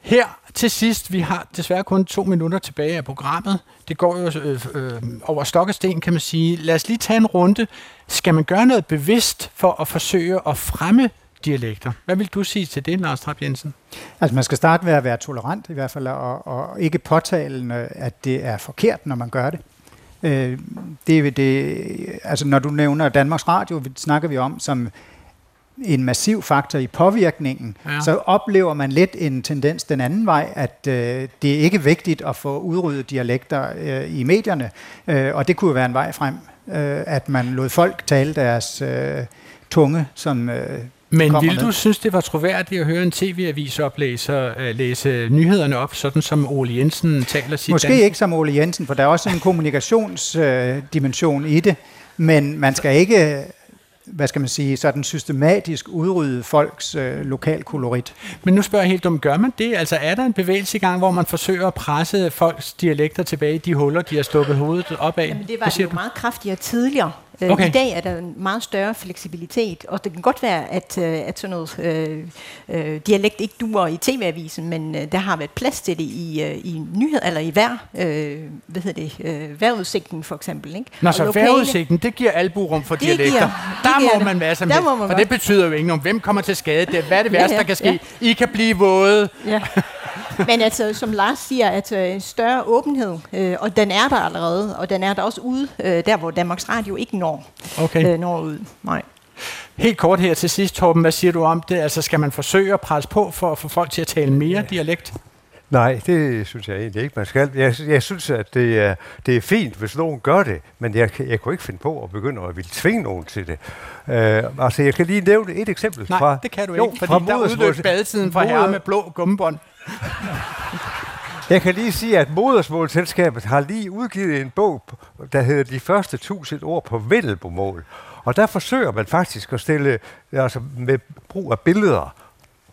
Her til sidst, vi har desværre kun to minutter tilbage af programmet. Det går jo øh, øh, over stok og sten, kan man sige. Lad os lige tage en runde. Skal man gøre noget bevidst for at forsøge at fremme dialekter? Hvad vil du sige til det, Lars Trapp Jensen? Altså man skal starte med at være tolerant i hvert fald, og, og ikke påtalende, at det er forkert, når man gør det. Øh, det, er det altså når du nævner Danmarks Radio, snakker vi om som en massiv faktor i påvirkningen, Ja. så oplever man lidt en tendens den anden vej, at øh, det er ikke vigtigt at få udryddet dialekter øh, i medierne, øh, og det kunne jo være en vej frem, øh, at man lod folk tale deres øh, tunge, som øh, Men kommer vil med. du synes, det var troværdigt at høre en tv-avisoplæser øh, læse nyhederne op, sådan som Ole Jensen taler sit Måske danske? ikke som Ole Jensen, for der er også en kommunikationsdimension i det, men man skal ikke, hvad skal man sige, sådan systematisk udrydde folks øh, lokalkolorit. Men nu spørger jeg helt dumt, gør man det? Altså er der en bevægelse i gang, hvor man forsøger at presse folks dialekter tilbage i de huller, de har stukket hovedet op af? Jamen, det var jo meget kraftigere tidligere. Øh, Okay. I dag er der en meget større fleksibilitet, og det kan godt være, at, øh, at sådan noget øh, øh, dialekt ikke duer i tv-avisen, men øh, der har været plads til det i, øh, i nyhed eller i vejr, øh, hvad hedder det, øh, vejrudsigten for eksempel. Ikke? Nå, Og så lokale- vejrudsigten, det giver alburum for Det dialekter. giver- det der giver må det. man være som Der må man godt. det betyder jo ikke noget. Hvem kommer til skade? Det, hvad er det Ja, værste, ja, der kan ske? ja. I kan blive våde. Ja. Men altså, som Lars siger, at øh, en større åbenhed, øh, og den er der allerede, og den er der også ude, øh, der hvor Danmarks Radio ikke når, Okay. øh, når ud. Nej. Helt kort her til sidst, Torben, hvad siger du om det? Altså, skal man forsøge at presse på for at få folk til at tale mere dialekt? Nej, det synes jeg egentlig ikke, man skal. Jeg, jeg synes, at det er, det er fint, hvis nogen gør det, men jeg, jeg kunne ikke finde på at begynde at ville tvinge nogen til det. Uh, altså, jeg kan lige nævne et eksempel Nej, fra... det kan du jo, ikke, fra fordi der modersmåls- udløb badetiden fra herre med blå gummibånd. Jeg kan lige sige, at Modersmålselskabet har lige udgivet en bog, der hedder De første tusind ord på vendelbomål. Og der forsøger man faktisk at stille, altså med brug af billeder,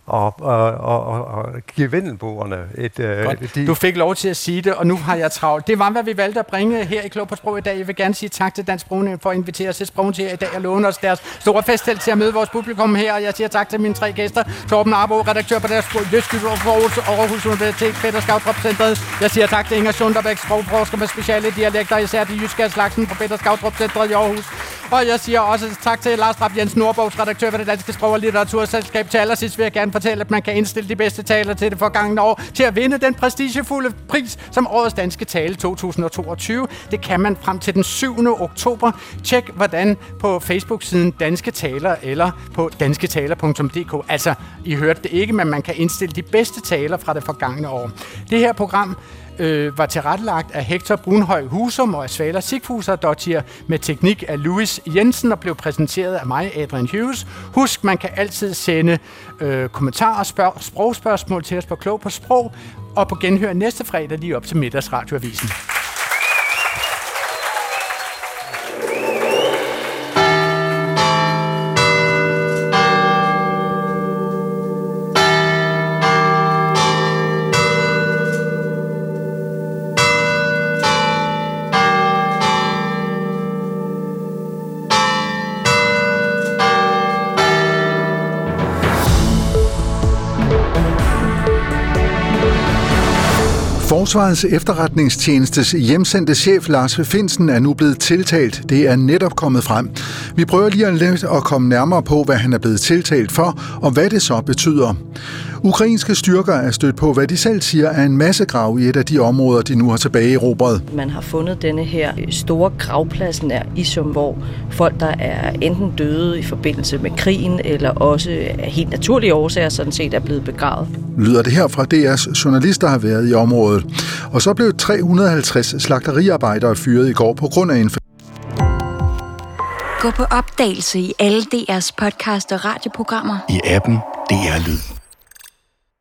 og, og, og, og, give vendelboerne et... Øh, Godt. de, Du fik lov til at sige det, og nu har jeg travlt. Det var, hvad vi valgte at bringe her i Klog på Sprog i dag. Jeg vil gerne sige tak til Dansk Sprognævn for at invitere os til Sprogen til i dag og låne os deres store festheld til at møde vores publikum her. Og jeg siger tak til mine tre gæster. Torben Arbo, redaktør på deres Jyske Aarhus Aarhus Universitet, Peter Skautrup Centret. Jeg siger tak til Inger Sunderbæk, sprogforsker med speciale dialekter, især de jyske af slagsen på Peter Skautrup Centret i Aarhus. Og jeg siger også tak til Lars Trapp Jensen, Nordbogs redaktør for det Danske Sprog- og Litteraturselskab. Til allersidst vil jeg gerne fortælle, at man kan indstille de bedste taler til det forgangne år til at vinde den prestigefulde pris som Årets Danske Tale 2022. Det kan man frem til den 7. oktober. Tjek hvordan på Facebook-siden Danske Taler eller på dansketaler.dk. Altså, I hørte det ikke, men man kan indstille de bedste taler fra det forgangne år. Det her program øh, var tilrettelagt af Hector Brunhøj Husum og Svaler Sigfuser Dottier med teknik af Louis Jensen og blev præsenteret af mig, Adrian Hughes. Husk, man kan altid sende øh, kommentarer og spørg- sprogspørgsmål til os på Klog på Sprog og på genhør næste fredag lige op til middagsradioavisen. Forsvarets efterretningstjenestes hjemsendte chef Lars Finsen er nu blevet tiltalt. Det er netop kommet frem. Vi prøver lige at lidt at komme nærmere på, hvad han er blevet tiltalt for, og hvad det så betyder. Ukrainske styrker er stødt på, hvad de selv siger er en massegrav i et af de områder, de nu har tilbage erobret. Man har fundet denne her store gravplads nær Isum, hvor folk, der er enten døde i forbindelse med krigen, eller også af helt naturlige årsager sådan set er blevet begravet. Lyder det her fra DR's journalister har været i området. Og så blev 350 slagteriarbejdere fyret i går på grund af en Gå på opdagelse i alle DR's podcast og radioprogrammer. I appen DR Lyd.